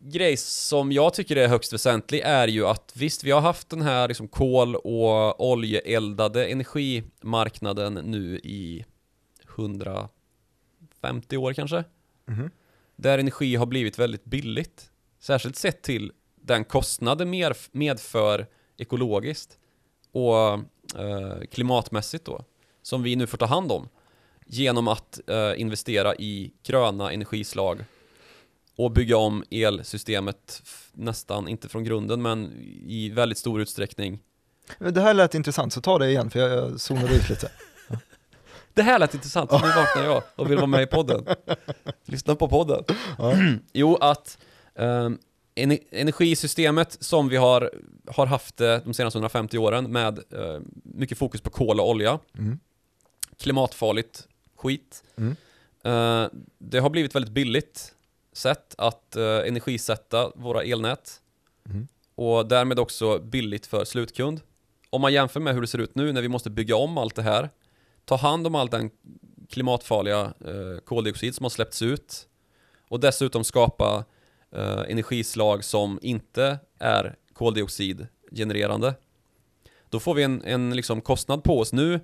grej som jag tycker är högst väsentlig är ju att visst, vi har haft den här liksom kol och oljeeldade energimarknaden nu i 150 år kanske. Mm. Där energi har blivit väldigt billigt. Särskilt sett till den kostnad det medför ekologiskt och eh, klimatmässigt då. Som vi nu får ta hand om genom att eh, investera i gröna energislag och bygga om elsystemet nästan, inte från grunden, men i väldigt stor utsträckning. Det här lät intressant, så ta det igen för jag zonade ut lite. Det här lät intressant, så nu vaknar jag och vill vara med i podden. Lyssna på podden. Ja. jo, att um, energisystemet som vi har, har haft de senaste 150 åren med uh, mycket fokus på kol och olja, mm. klimatfarligt skit, mm. uh, det har blivit väldigt billigt sätt att uh, energisätta våra elnät mm. och därmed också billigt för slutkund. Om man jämför med hur det ser ut nu när vi måste bygga om allt det här, ta hand om all den klimatfarliga uh, koldioxid som har släppts ut och dessutom skapa uh, energislag som inte är koldioxidgenererande. Då får vi en, en liksom kostnad på oss nu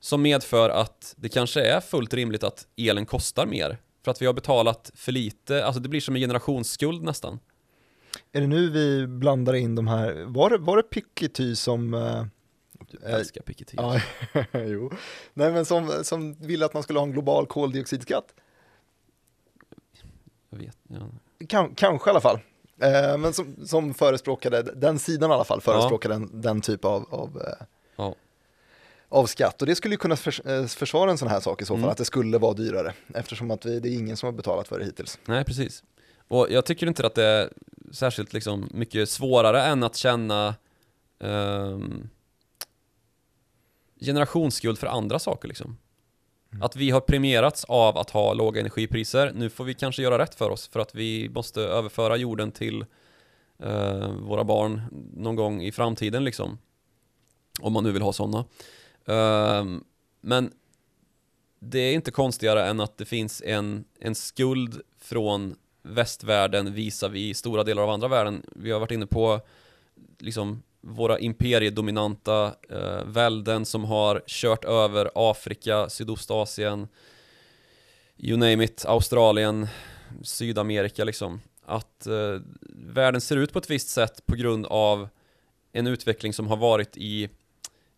som medför att det kanske är fullt rimligt att elen kostar mer för att vi har betalat för lite, alltså det blir som en generationsskuld nästan. Är det nu vi blandar in de här, var det, var det Piketty som äh, jag älskar Piketty. Ja, jo. Nej men som, som ville att man skulle ha en global koldioxidskatt. Jag vet, ja. Kan, kanske i alla fall. Eh, men som, som förespråkade, den sidan i alla fall, förespråkade ja. den, den typ av, av eh, av skatt och det skulle ju kunna eh, försvara en sån här sak i så fall, mm. att det skulle vara dyrare eftersom att vi, det är ingen som har betalat för det hittills. Nej, precis. Och jag tycker inte att det är särskilt liksom mycket svårare än att känna um, generationsskuld för andra saker liksom. Mm. Att vi har premierats av att ha låga energipriser. Nu får vi kanske göra rätt för oss för att vi måste överföra jorden till uh, våra barn någon gång i framtiden liksom. Om man nu vill ha sådana. Ehm, men det är inte konstigare än att det finns en, en skuld från västvärlden visavi stora delar av andra världen. Vi har varit inne på liksom våra imperiedominanta eh, välden som har kört över Afrika, Sydostasien, you name it, Australien, Sydamerika liksom. Att eh, världen ser ut på ett visst sätt på grund av en utveckling som har varit i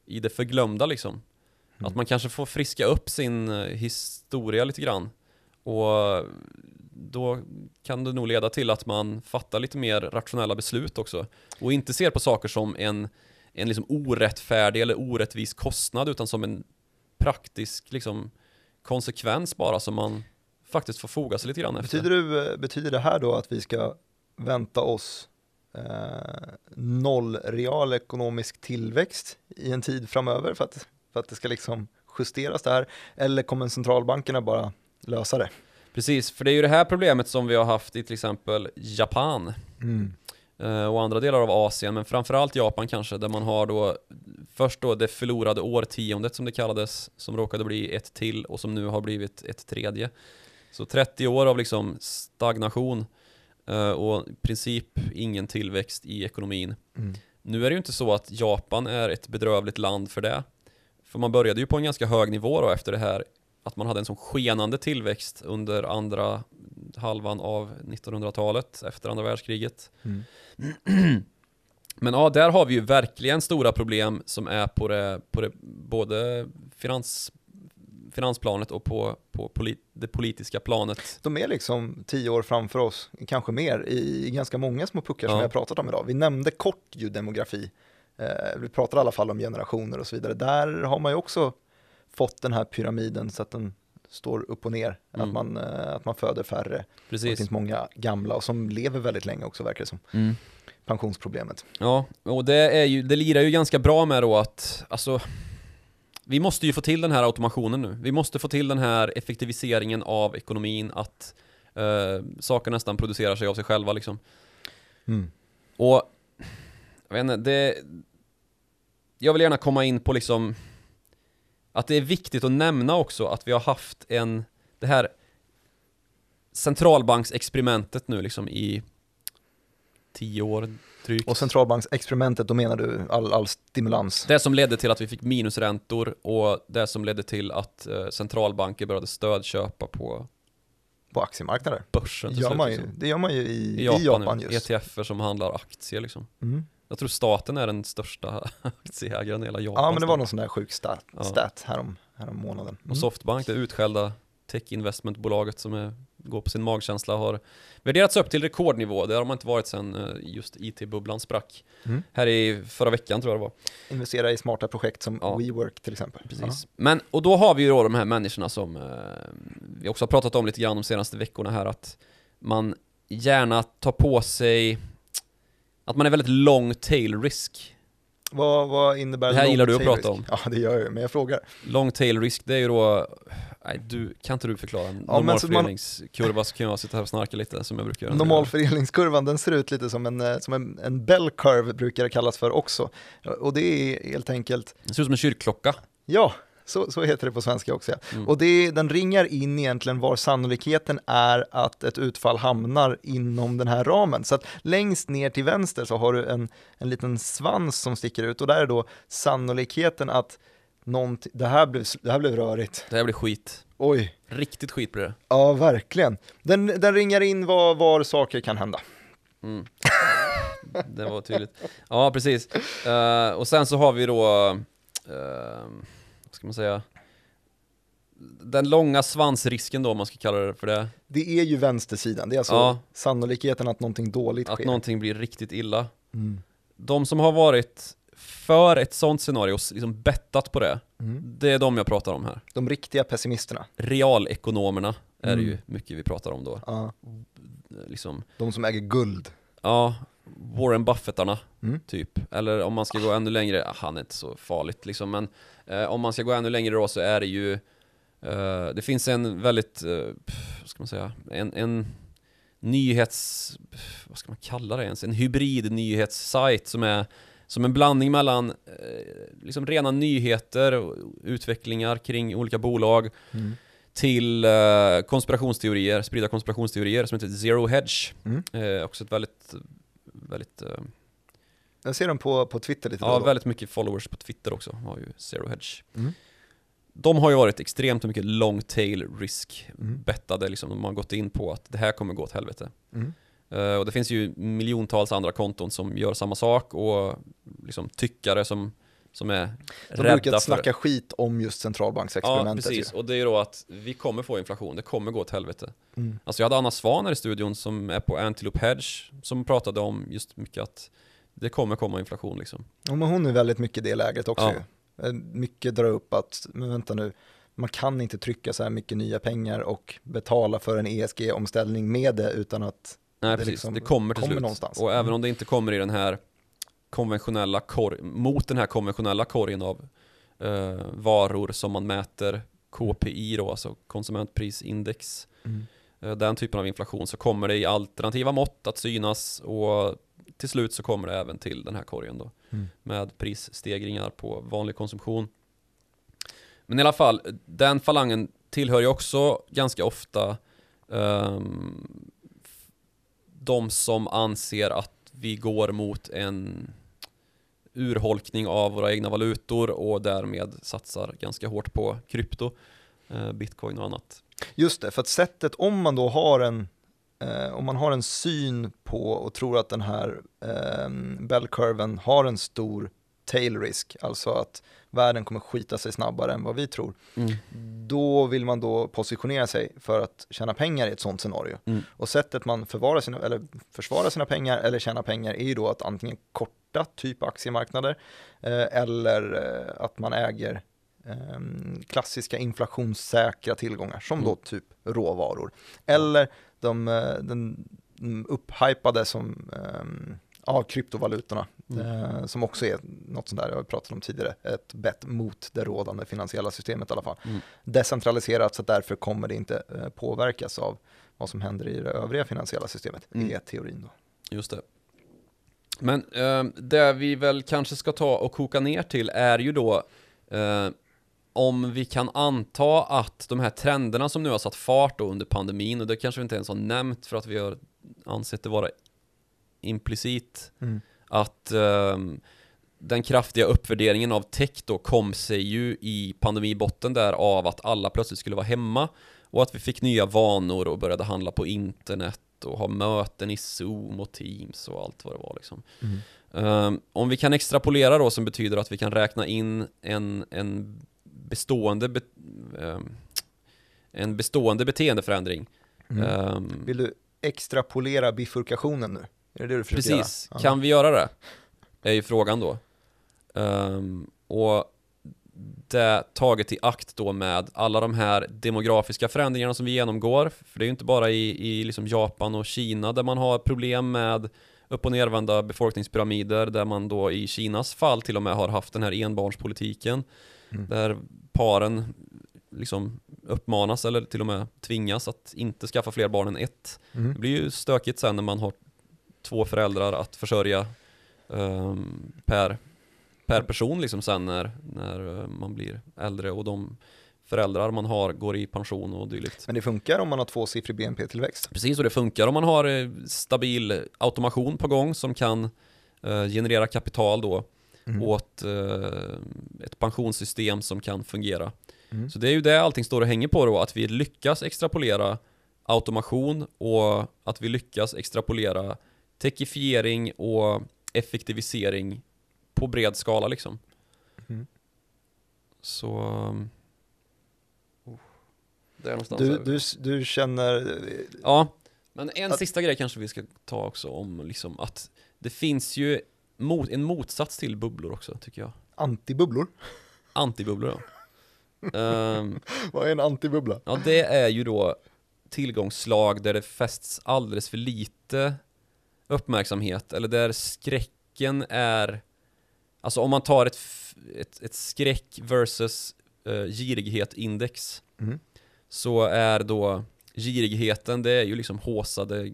i det förglömda liksom. Mm. Att man kanske får friska upp sin eh, historia lite grann. Och då kan det nog leda till att man fattar lite mer rationella beslut också. Och inte ser på saker som en, en liksom orättfärdig eller orättvis kostnad utan som en praktisk liksom, konsekvens bara som man faktiskt får foga sig lite grann efter. Betyder, du, betyder det här då att vi ska vänta oss eh, noll real ekonomisk tillväxt i en tid framöver för att, för att det ska liksom justeras där? Eller kommer centralbankerna bara lösa det? Precis, för det är ju det här problemet som vi har haft i till exempel Japan mm. eh, och andra delar av Asien, men framförallt Japan kanske, där man har då först då det förlorade årtiondet som det kallades, som råkade bli ett till och som nu har blivit ett tredje. Så 30 år av liksom stagnation och i princip ingen tillväxt i ekonomin. Mm. Nu är det ju inte så att Japan är ett bedrövligt land för det. För man började ju på en ganska hög nivå då efter det här att man hade en sån skenande tillväxt under andra halvan av 1900-talet efter andra världskriget. Mm. Men ja, där har vi ju verkligen stora problem som är på det, på det både finans, finansplanet och på, på polit, det politiska planet. De är liksom tio år framför oss, kanske mer, i ganska många små puckar som vi har pratat om idag. Vi nämnde kort ju demografi, eh, vi pratar i alla fall om generationer och så vidare. Där har man ju också fått den här pyramiden så att den står upp och ner, mm. att, man, eh, att man föder färre. Precis. Det finns många gamla och som lever väldigt länge också verkar det som. Mm. Pensionsproblemet. Ja, och det, är ju, det lirar ju ganska bra med då att, alltså vi måste ju få till den här automationen nu. Vi måste få till den här effektiviseringen av ekonomin, att uh, saker nästan producerar sig av sig själva liksom. Mm. Och, jag vet inte, det... Jag vill gärna komma in på liksom att det är viktigt att nämna också att vi har haft en, det här centralbanksexperimentet nu liksom i tio år drygt. Och centralbanksexperimentet, då menar du all, all stimulans? Det som ledde till att vi fick minusräntor och det som ledde till att eh, centralbanker började stödköpa på på aktiemarknader. Börsen gör man ju, liksom. Det gör man ju i, i Japan, i Japan just. ETFer som handlar aktier liksom. Mm. Jag tror staten är den största aktieägaren i hela Japan. Ja men det var någon sån där sjuk stat, ja. stat härom, härom månaden. Mm. Och Softbank, det utskällda tech investmentbolaget som är, går på sin magkänsla har värderats upp till rekordnivå. Det har de inte varit sedan eh, just IT-bubblan sprack. Mm. Här i förra veckan tror jag det var. Investera i smarta projekt som ja. WeWork till exempel. Precis. Men, och då har vi ju då de här människorna som eh, vi också har pratat om lite grann de senaste veckorna här att man gärna tar på sig att man är väldigt long tail risk. Vad, vad innebär Det här gillar du att prata om. Ja, det gör jag, men jag frågar. Long tail risk, det är ju då, nej, du, kan inte du förklara en ja, normalfördelningskurva man... så kan jag sitta här och snarka lite som jag brukar göra. Normalfördelningskurvan, den ser ut lite som en, eh, som en, en bell curve brukar det kallas för också. Och det är helt enkelt... Det ser ut som en kyrkklocka. Ja, så, så heter det på svenska också. Ja. Mm. Och det, den ringar in egentligen var sannolikheten är att ett utfall hamnar inom den här ramen. Så att längst ner till vänster så har du en, en liten svans som sticker ut och där är då sannolikheten att det, här blev, det här blev rörigt. Det här blir skit. Oj. Riktigt skit blir det. Ja, verkligen. Den, den ringar in var, var saker kan hända. Mm. det var tydligt. Ja, precis. Uh, och sen så har vi då uh, ska man säga, den långa svansrisken då, om man ska kalla det för det. Det är ju vänstersidan, det är alltså ja. sannolikheten att någonting dåligt sker. Att någonting blir riktigt illa. Mm. De som har varit för ett sånt scenario, liksom bettat på det, mm. det är de jag pratar om här. De riktiga pessimisterna. Realekonomerna är det ju mm. mycket vi pratar om då. Ja. Liksom. De som äger guld. Ja, Warren Buffettarna, mm. typ. Eller om man ska gå ännu längre, han är inte så farligt liksom, men eh, om man ska gå ännu längre då så är det ju eh, Det finns en väldigt, eh, ska man säga, en, en nyhets, vad ska man kalla det ens? En hybrid nyhetssajt som är som en blandning mellan eh, liksom rena nyheter och utvecklingar kring olika bolag mm. till eh, konspirationsteorier, spridda konspirationsteorier som heter Zero Hedge. Mm. Eh, också ett väldigt väldigt... Uh, jag ser dem på, på Twitter lite Ja, då. väldigt mycket followers på Twitter också, har ju Zero Hedge. Mm. De har ju varit extremt mycket long tail risk mm. bettade, liksom. de har gått in på att det här kommer gå åt helvete. Mm. Uh, och det finns ju miljontals andra konton som gör samma sak och liksom tyckare som som är De rädda brukar snacka skit om just centralbanksexperimentet. Ja, precis. Ju. Och det är ju då att vi kommer få inflation, det kommer gå åt helvete. Mm. Alltså jag hade Anna Svan här i studion som är på Antelope Hedge som pratade om just mycket att det kommer komma inflation liksom. Ja, men hon är väldigt mycket i det läget också ja. ju. Eh, mycket drar upp att, men vänta nu, man kan inte trycka så här mycket nya pengar och betala för en ESG-omställning med det utan att Nej, precis. Liksom det kommer till kommer slut. Någonstans. Och även mm. om det inte kommer i den här konventionella korg, mot den här konventionella korgen av eh, varor som man mäter KPI då, alltså konsumentprisindex. Mm. Eh, den typen av inflation så kommer det i alternativa mått att synas och till slut så kommer det även till den här korgen då mm. med prisstegringar på vanlig konsumtion. Men i alla fall, den falangen tillhör ju också ganska ofta um, de som anser att vi går mot en urholkning av våra egna valutor och därmed satsar ganska hårt på krypto, eh, bitcoin och annat. Just det, för att sättet om man då har en eh, om man har en syn på och tror att den här eh, bellkurven har en stor tail risk, alltså att världen kommer skita sig snabbare än vad vi tror. Mm. Då vill man då positionera sig för att tjäna pengar i ett sånt scenario. Mm. Och sättet man förvarar sina, eller försvarar sina pengar eller tjäna pengar är ju då att antingen korta typ aktiemarknader eh, eller eh, att man äger eh, klassiska inflationssäkra tillgångar som mm. då typ råvaror. Eller de, eh, den upphypade som um, av kryptovalutorna, mm. eh, som också är något sånt där jag har pratat om tidigare, ett bett mot det rådande finansiella systemet i alla fall. Mm. Decentraliserat så därför kommer det inte eh, påverkas av vad som händer i det övriga finansiella systemet, mm. är teorin då. Just det. Men eh, det vi väl kanske ska ta och koka ner till är ju då eh, om vi kan anta att de här trenderna som nu har satt fart under pandemin och det kanske vi inte ens har nämnt för att vi har ansett det vara implicit mm. Att um, den kraftiga uppvärderingen av tech då kom sig ju i pandemibotten där av att alla plötsligt skulle vara hemma och att vi fick nya vanor och började handla på internet och ha möten i Zoom och Teams och allt vad det var liksom. Mm. Um, om vi kan extrapolera då som betyder att vi kan räkna in en, en bestående be, um, en bestående beteendeförändring. Mm. Um, Vill du extrapolera bifurkationen nu? Är det det du försöker Precis, göra? kan vi göra det? Är ju frågan då. Um, och det taget i akt då med alla de här demografiska förändringarna som vi genomgår. För det är ju inte bara i, i liksom Japan och Kina där man har problem med upp och nervända befolkningspyramider där man då i Kinas fall till och med har haft den här enbarnspolitiken. Mm. Där paren liksom uppmanas eller till och med tvingas att inte skaffa fler barn än ett. Mm. Det blir ju stökigt sen när man har två föräldrar att försörja um, per, per person liksom sen när, när eh, man blir äldre och de föräldrar man har går i pension och dylikt. Men det funkar om man har tvåsiffrig BNP-tillväxt? Precis, och det funkar om man har eh, stabil automation på gång som kan uh, generera kapital då mm. åt uh, ett pensionssystem som kan fungera. Mm. Så det är ju det allting står och hänger på då, att vi lyckas extrapolera automation och att vi lyckas extrapolera techifiering och effektivisering på bred skala liksom. Mm. Så... Oh, det är någonstans du, du, du känner... Ja, men en att... sista grej kanske vi ska ta också om liksom att det finns ju mot, en motsats till bubblor också tycker jag. Antibubblor? Antibubblor ja. um, Vad är en antibubbla? Ja, det är ju då tillgångsslag där det fästs alldeles för lite uppmärksamhet eller där skräcken är Alltså om man tar ett, ett, ett skräck versus uh, girighet-index mm. Så är då girigheten, det är ju liksom håsade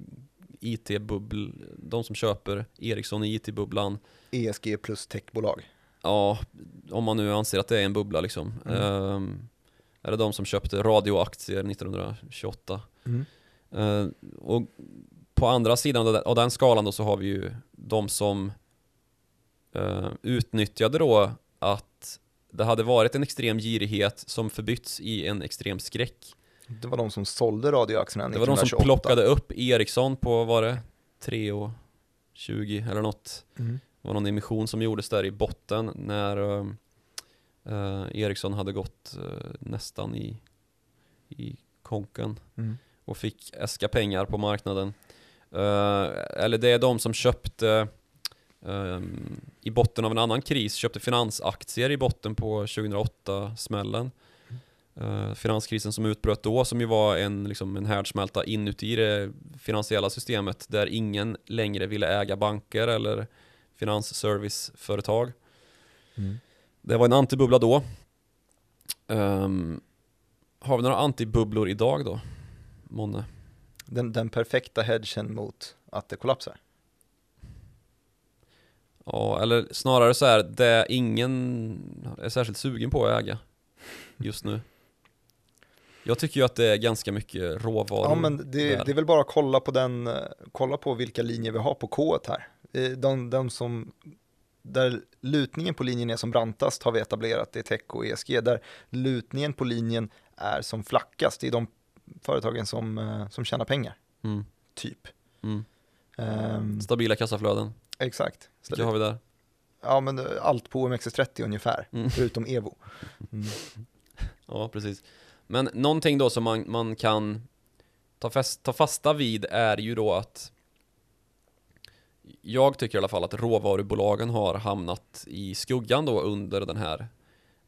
IT-bubbl, de som köper Ericsson i IT-bubblan ESG plus techbolag Ja, om man nu anser att det är en bubbla liksom mm. um, Är det de som köpte radioaktier 1928 mm. uh, Och på andra sidan av den skalan då så har vi ju de som uh, utnyttjade då att det hade varit en extrem girighet som förbytts i en extrem skräck. Det var de som sålde radioaktierna Det var de som plockade upp Ericsson på, var det, 3 och 20 eller något. Mm. Det var någon emission som gjordes där i botten när uh, Ericsson hade gått uh, nästan i, i konken mm. och fick äska pengar på marknaden. Uh, eller det är de som köpte um, i botten av en annan kris, köpte finansaktier i botten på 2008-smällen. Uh, finanskrisen som utbröt då, som ju var en, liksom, en härdsmälta inuti det finansiella systemet där ingen längre ville äga banker eller finansserviceföretag. Mm. Det var en antibubbla då. Um, har vi några antibubblor idag då? Månne? Den, den perfekta hedgen mot att det kollapsar. Ja, eller snarare så här, det ingen är särskilt sugen på att äga just nu. Jag tycker ju att det är ganska mycket råvaror. Ja, men det, det är väl bara att kolla på den, kolla på vilka linjer vi har på K här. Eh, de, de som, där lutningen på linjen är som brantast har vi etablerat, det är tech och ESG. Där lutningen på linjen är som flackast, det är de företagen som, eh, som tjänar pengar. Mm. Typ. Mm. Um, Stabila kassaflöden. Exakt. Vilka har vi där? Ja, men allt på OMXS30 ungefär, mm. förutom Evo. Mm. Ja, precis. Men någonting då som man, man kan ta, fast, ta fasta vid är ju då att jag tycker i alla fall att råvarubolagen har hamnat i skuggan då under den här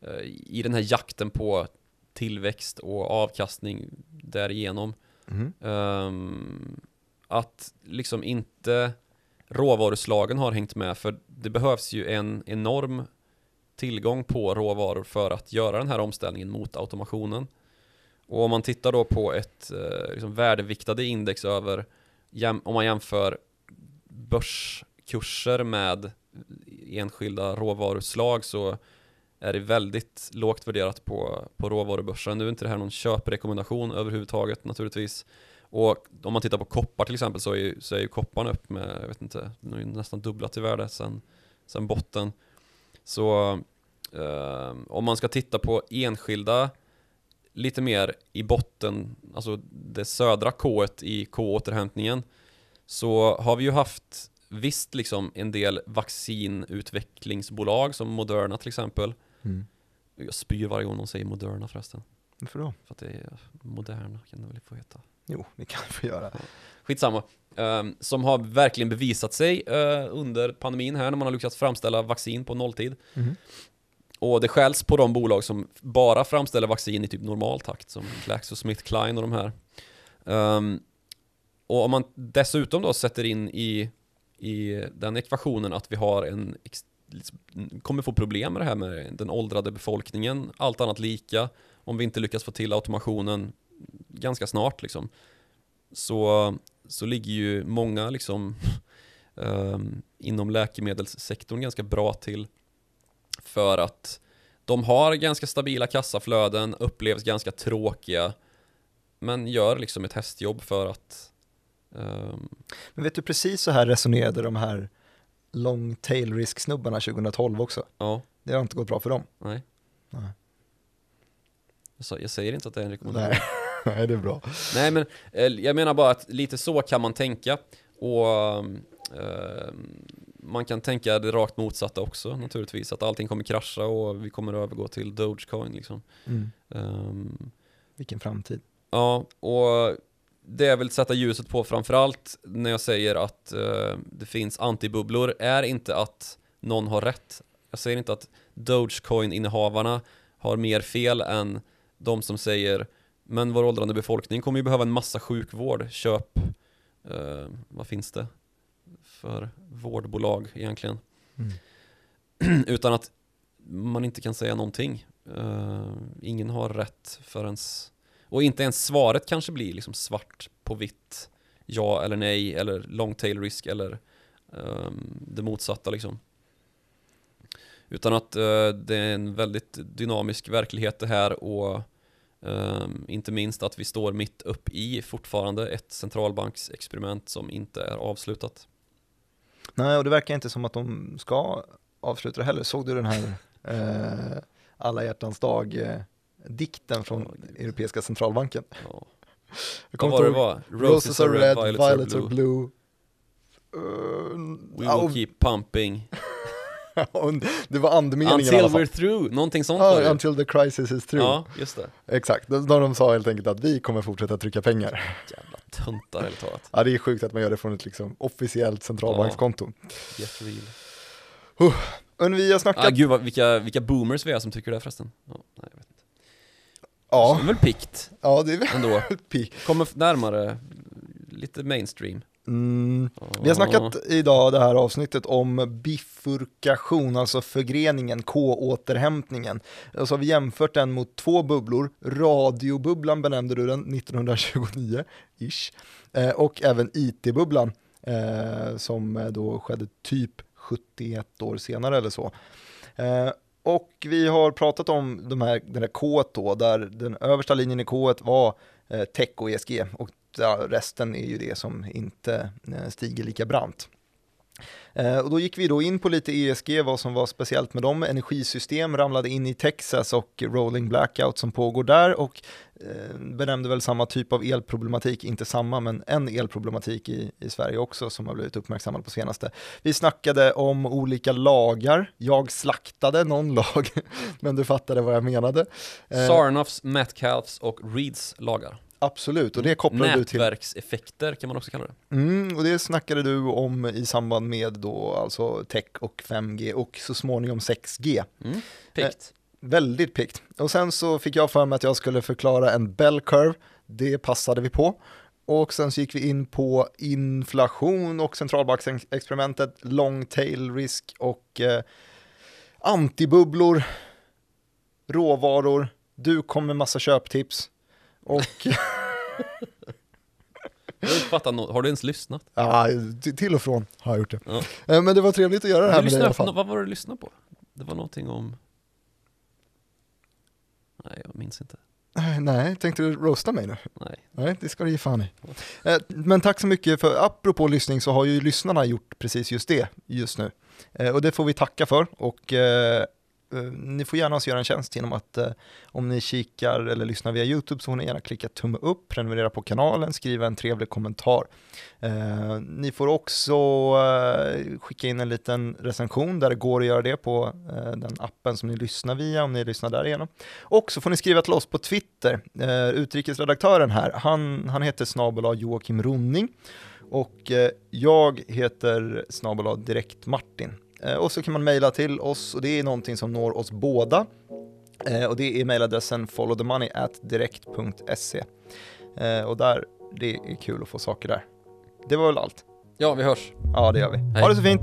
eh, i den här jakten på tillväxt och avkastning därigenom. Mm. Um, att liksom inte råvaruslagen har hängt med för det behövs ju en enorm tillgång på råvaror för att göra den här omställningen mot automationen. Och om man tittar då på ett eh, liksom värdeviktade index över, om man jämför börskurser med enskilda råvaruslag så är det väldigt lågt värderat på, på råvarubörsen. Nu är inte det här någon köprekommendation överhuvudtaget naturligtvis. Och om man tittar på koppar till exempel så är ju, så är ju kopparn upp med, jag vet inte, nästan dubblat i värde sen, sen botten. Så eh, om man ska titta på enskilda lite mer i botten, alltså det södra K i K-återhämtningen, så har vi ju haft visst liksom en del vaccinutvecklingsbolag som Moderna till exempel. Mm. Jag spyr varje gång de säger Moderna förresten. Varför då? För att det är Moderna kan det väl få heta. Jo, det kan vi få göra. Skitsamma. Um, som har verkligen bevisat sig uh, under pandemin här när man har lyckats framställa vaccin på nolltid. Mm. Och det skälls på de bolag som bara framställer vaccin i typ normal takt som GlaxoSmithKline och de här. Um, och om man dessutom då sätter in i, i den ekvationen att vi har en Liksom, kommer få problem med det här med den åldrade befolkningen, allt annat lika, om vi inte lyckas få till automationen ganska snart liksom, så, så ligger ju många liksom um, inom läkemedelssektorn ganska bra till för att de har ganska stabila kassaflöden, upplevs ganska tråkiga, men gör liksom ett hästjobb för att um... Men vet du, precis så här resonerade de här long tail risk snubbarna 2012 också. Ja. Det har inte gått bra för dem. Nej. Nej. Jag, jag säger inte att det är en rekommendation. Nej. Nej, det är bra. Nej, men eh, jag menar bara att lite så kan man tänka. Och eh, man kan tänka det rakt motsatta också naturligtvis. Att allting kommer krascha och vi kommer övergå till Dogecoin liksom. Mm. Um, Vilken framtid. Ja, och det jag vill sätta ljuset på framförallt när jag säger att uh, det finns antibubblor är inte att någon har rätt. Jag säger inte att Dogecoin-innehavarna har mer fel än de som säger men vår åldrande befolkning kommer ju behöva en massa sjukvård. Köp, uh, vad finns det för vårdbolag egentligen? Mm. Utan att man inte kan säga någonting. Uh, ingen har rätt förrän och inte ens svaret kanske blir liksom svart på vitt. Ja eller nej eller long tail risk eller um, det motsatta liksom. Utan att uh, det är en väldigt dynamisk verklighet det här och um, inte minst att vi står mitt upp i fortfarande ett centralbanksexperiment som inte är avslutat. Nej, och det verkar inte som att de ska avsluta det heller. Såg du den här eh, alla hjärtans dag eh, dikten från oh, Europeiska centralbanken. Oh. Vad var det var? Roses, are red, violets, violets are blue. Uh, We will oh. keep pumping. det var andemeningen Until i alla fall. we're through, någonting sånt ah, Until the crisis is through. Ja, just det. Exakt, när de sa helt enkelt att vi kommer fortsätta trycka pengar. Jävla töntar helt talat. Ja, det är sjukt att man gör det från ett liksom officiellt centralbankskonto. Ja, uh, men vi har snackat... Ah, gud, vad, vilka, vilka boomers vi är som tycker det förresten. Oh, nej, jag vet Ja. Det är väl pikt. Ja, det är väl ändå. pikt. Kommer närmare, lite mainstream. Mm. Vi har snackat idag det här avsnittet om bifurkation, alltså förgreningen, K-återhämtningen. Och så har vi jämfört den mot två bubblor, radiobubblan benämnde du den 1929-ish, eh, och även IT-bubblan eh, som då skedde typ 71 år senare eller så. Och vi har pratat om de här, den här K då, där den översta linjen i K var eh, tech och ESG och resten är ju det som inte eh, stiger lika brant. Eh, och då gick vi då in på lite ESG, vad som var speciellt med dem. Energisystem ramlade in i Texas och rolling blackout som pågår där och eh, benämnde väl samma typ av elproblematik, inte samma men en elproblematik i, i Sverige också som har blivit uppmärksammad på senaste. Vi snackade om olika lagar, jag slaktade någon lag, men du fattade vad jag menade. Eh, Sarnoffs, Metcalfs och Reeds lagar. Absolut, och det kopplade du till... Nätverkseffekter kan man också kalla det. Mm, och det snackade du om i samband med då alltså tech och 5G och så småningom 6G. Mm, pikt. Eh, väldigt pikt. Och sen så fick jag för mig att jag skulle förklara en bell curve, det passade vi på. Och sen så gick vi in på inflation och centralbanksexperimentet, long tail risk och eh, antibubblor, råvaror, du kom med massa köptips. Och... har du ens lyssnat? Ja, till och från har jag gjort det. Ja. Eh, men det var trevligt att göra det här med dig i alla fall. Vad var det du lyssnade på? Det var någonting om... Nej, jag minns inte. Eh, nej, tänkte du roasta mig nu? Nej. Nej, det ska du ge fan i. Eh, men tack så mycket för, apropå lyssning så har ju lyssnarna gjort precis just det just nu. Och det får vi tacka för och Eh, ni får gärna oss göra en tjänst genom att eh, om ni kikar eller lyssnar via YouTube så får ni gärna klicka tumme upp, prenumerera på kanalen, skriva en trevlig kommentar. Eh, ni får också eh, skicka in en liten recension där det går att göra det på eh, den appen som ni lyssnar via om ni lyssnar därigenom. Och så får ni skriva till oss på Twitter. Eh, utrikesredaktören här, han, han heter snabel Joakim Ronning och eh, jag heter snabel Direkt Martin. Eh, och så kan man mejla till oss och det är någonting som når oss båda. Eh, och det är mejladressen followthemoney@direkt.se. Eh, och där, det är kul att få saker där. Det var väl allt. Ja, vi hörs. Ja, det gör vi. Hej. Ha det så fint.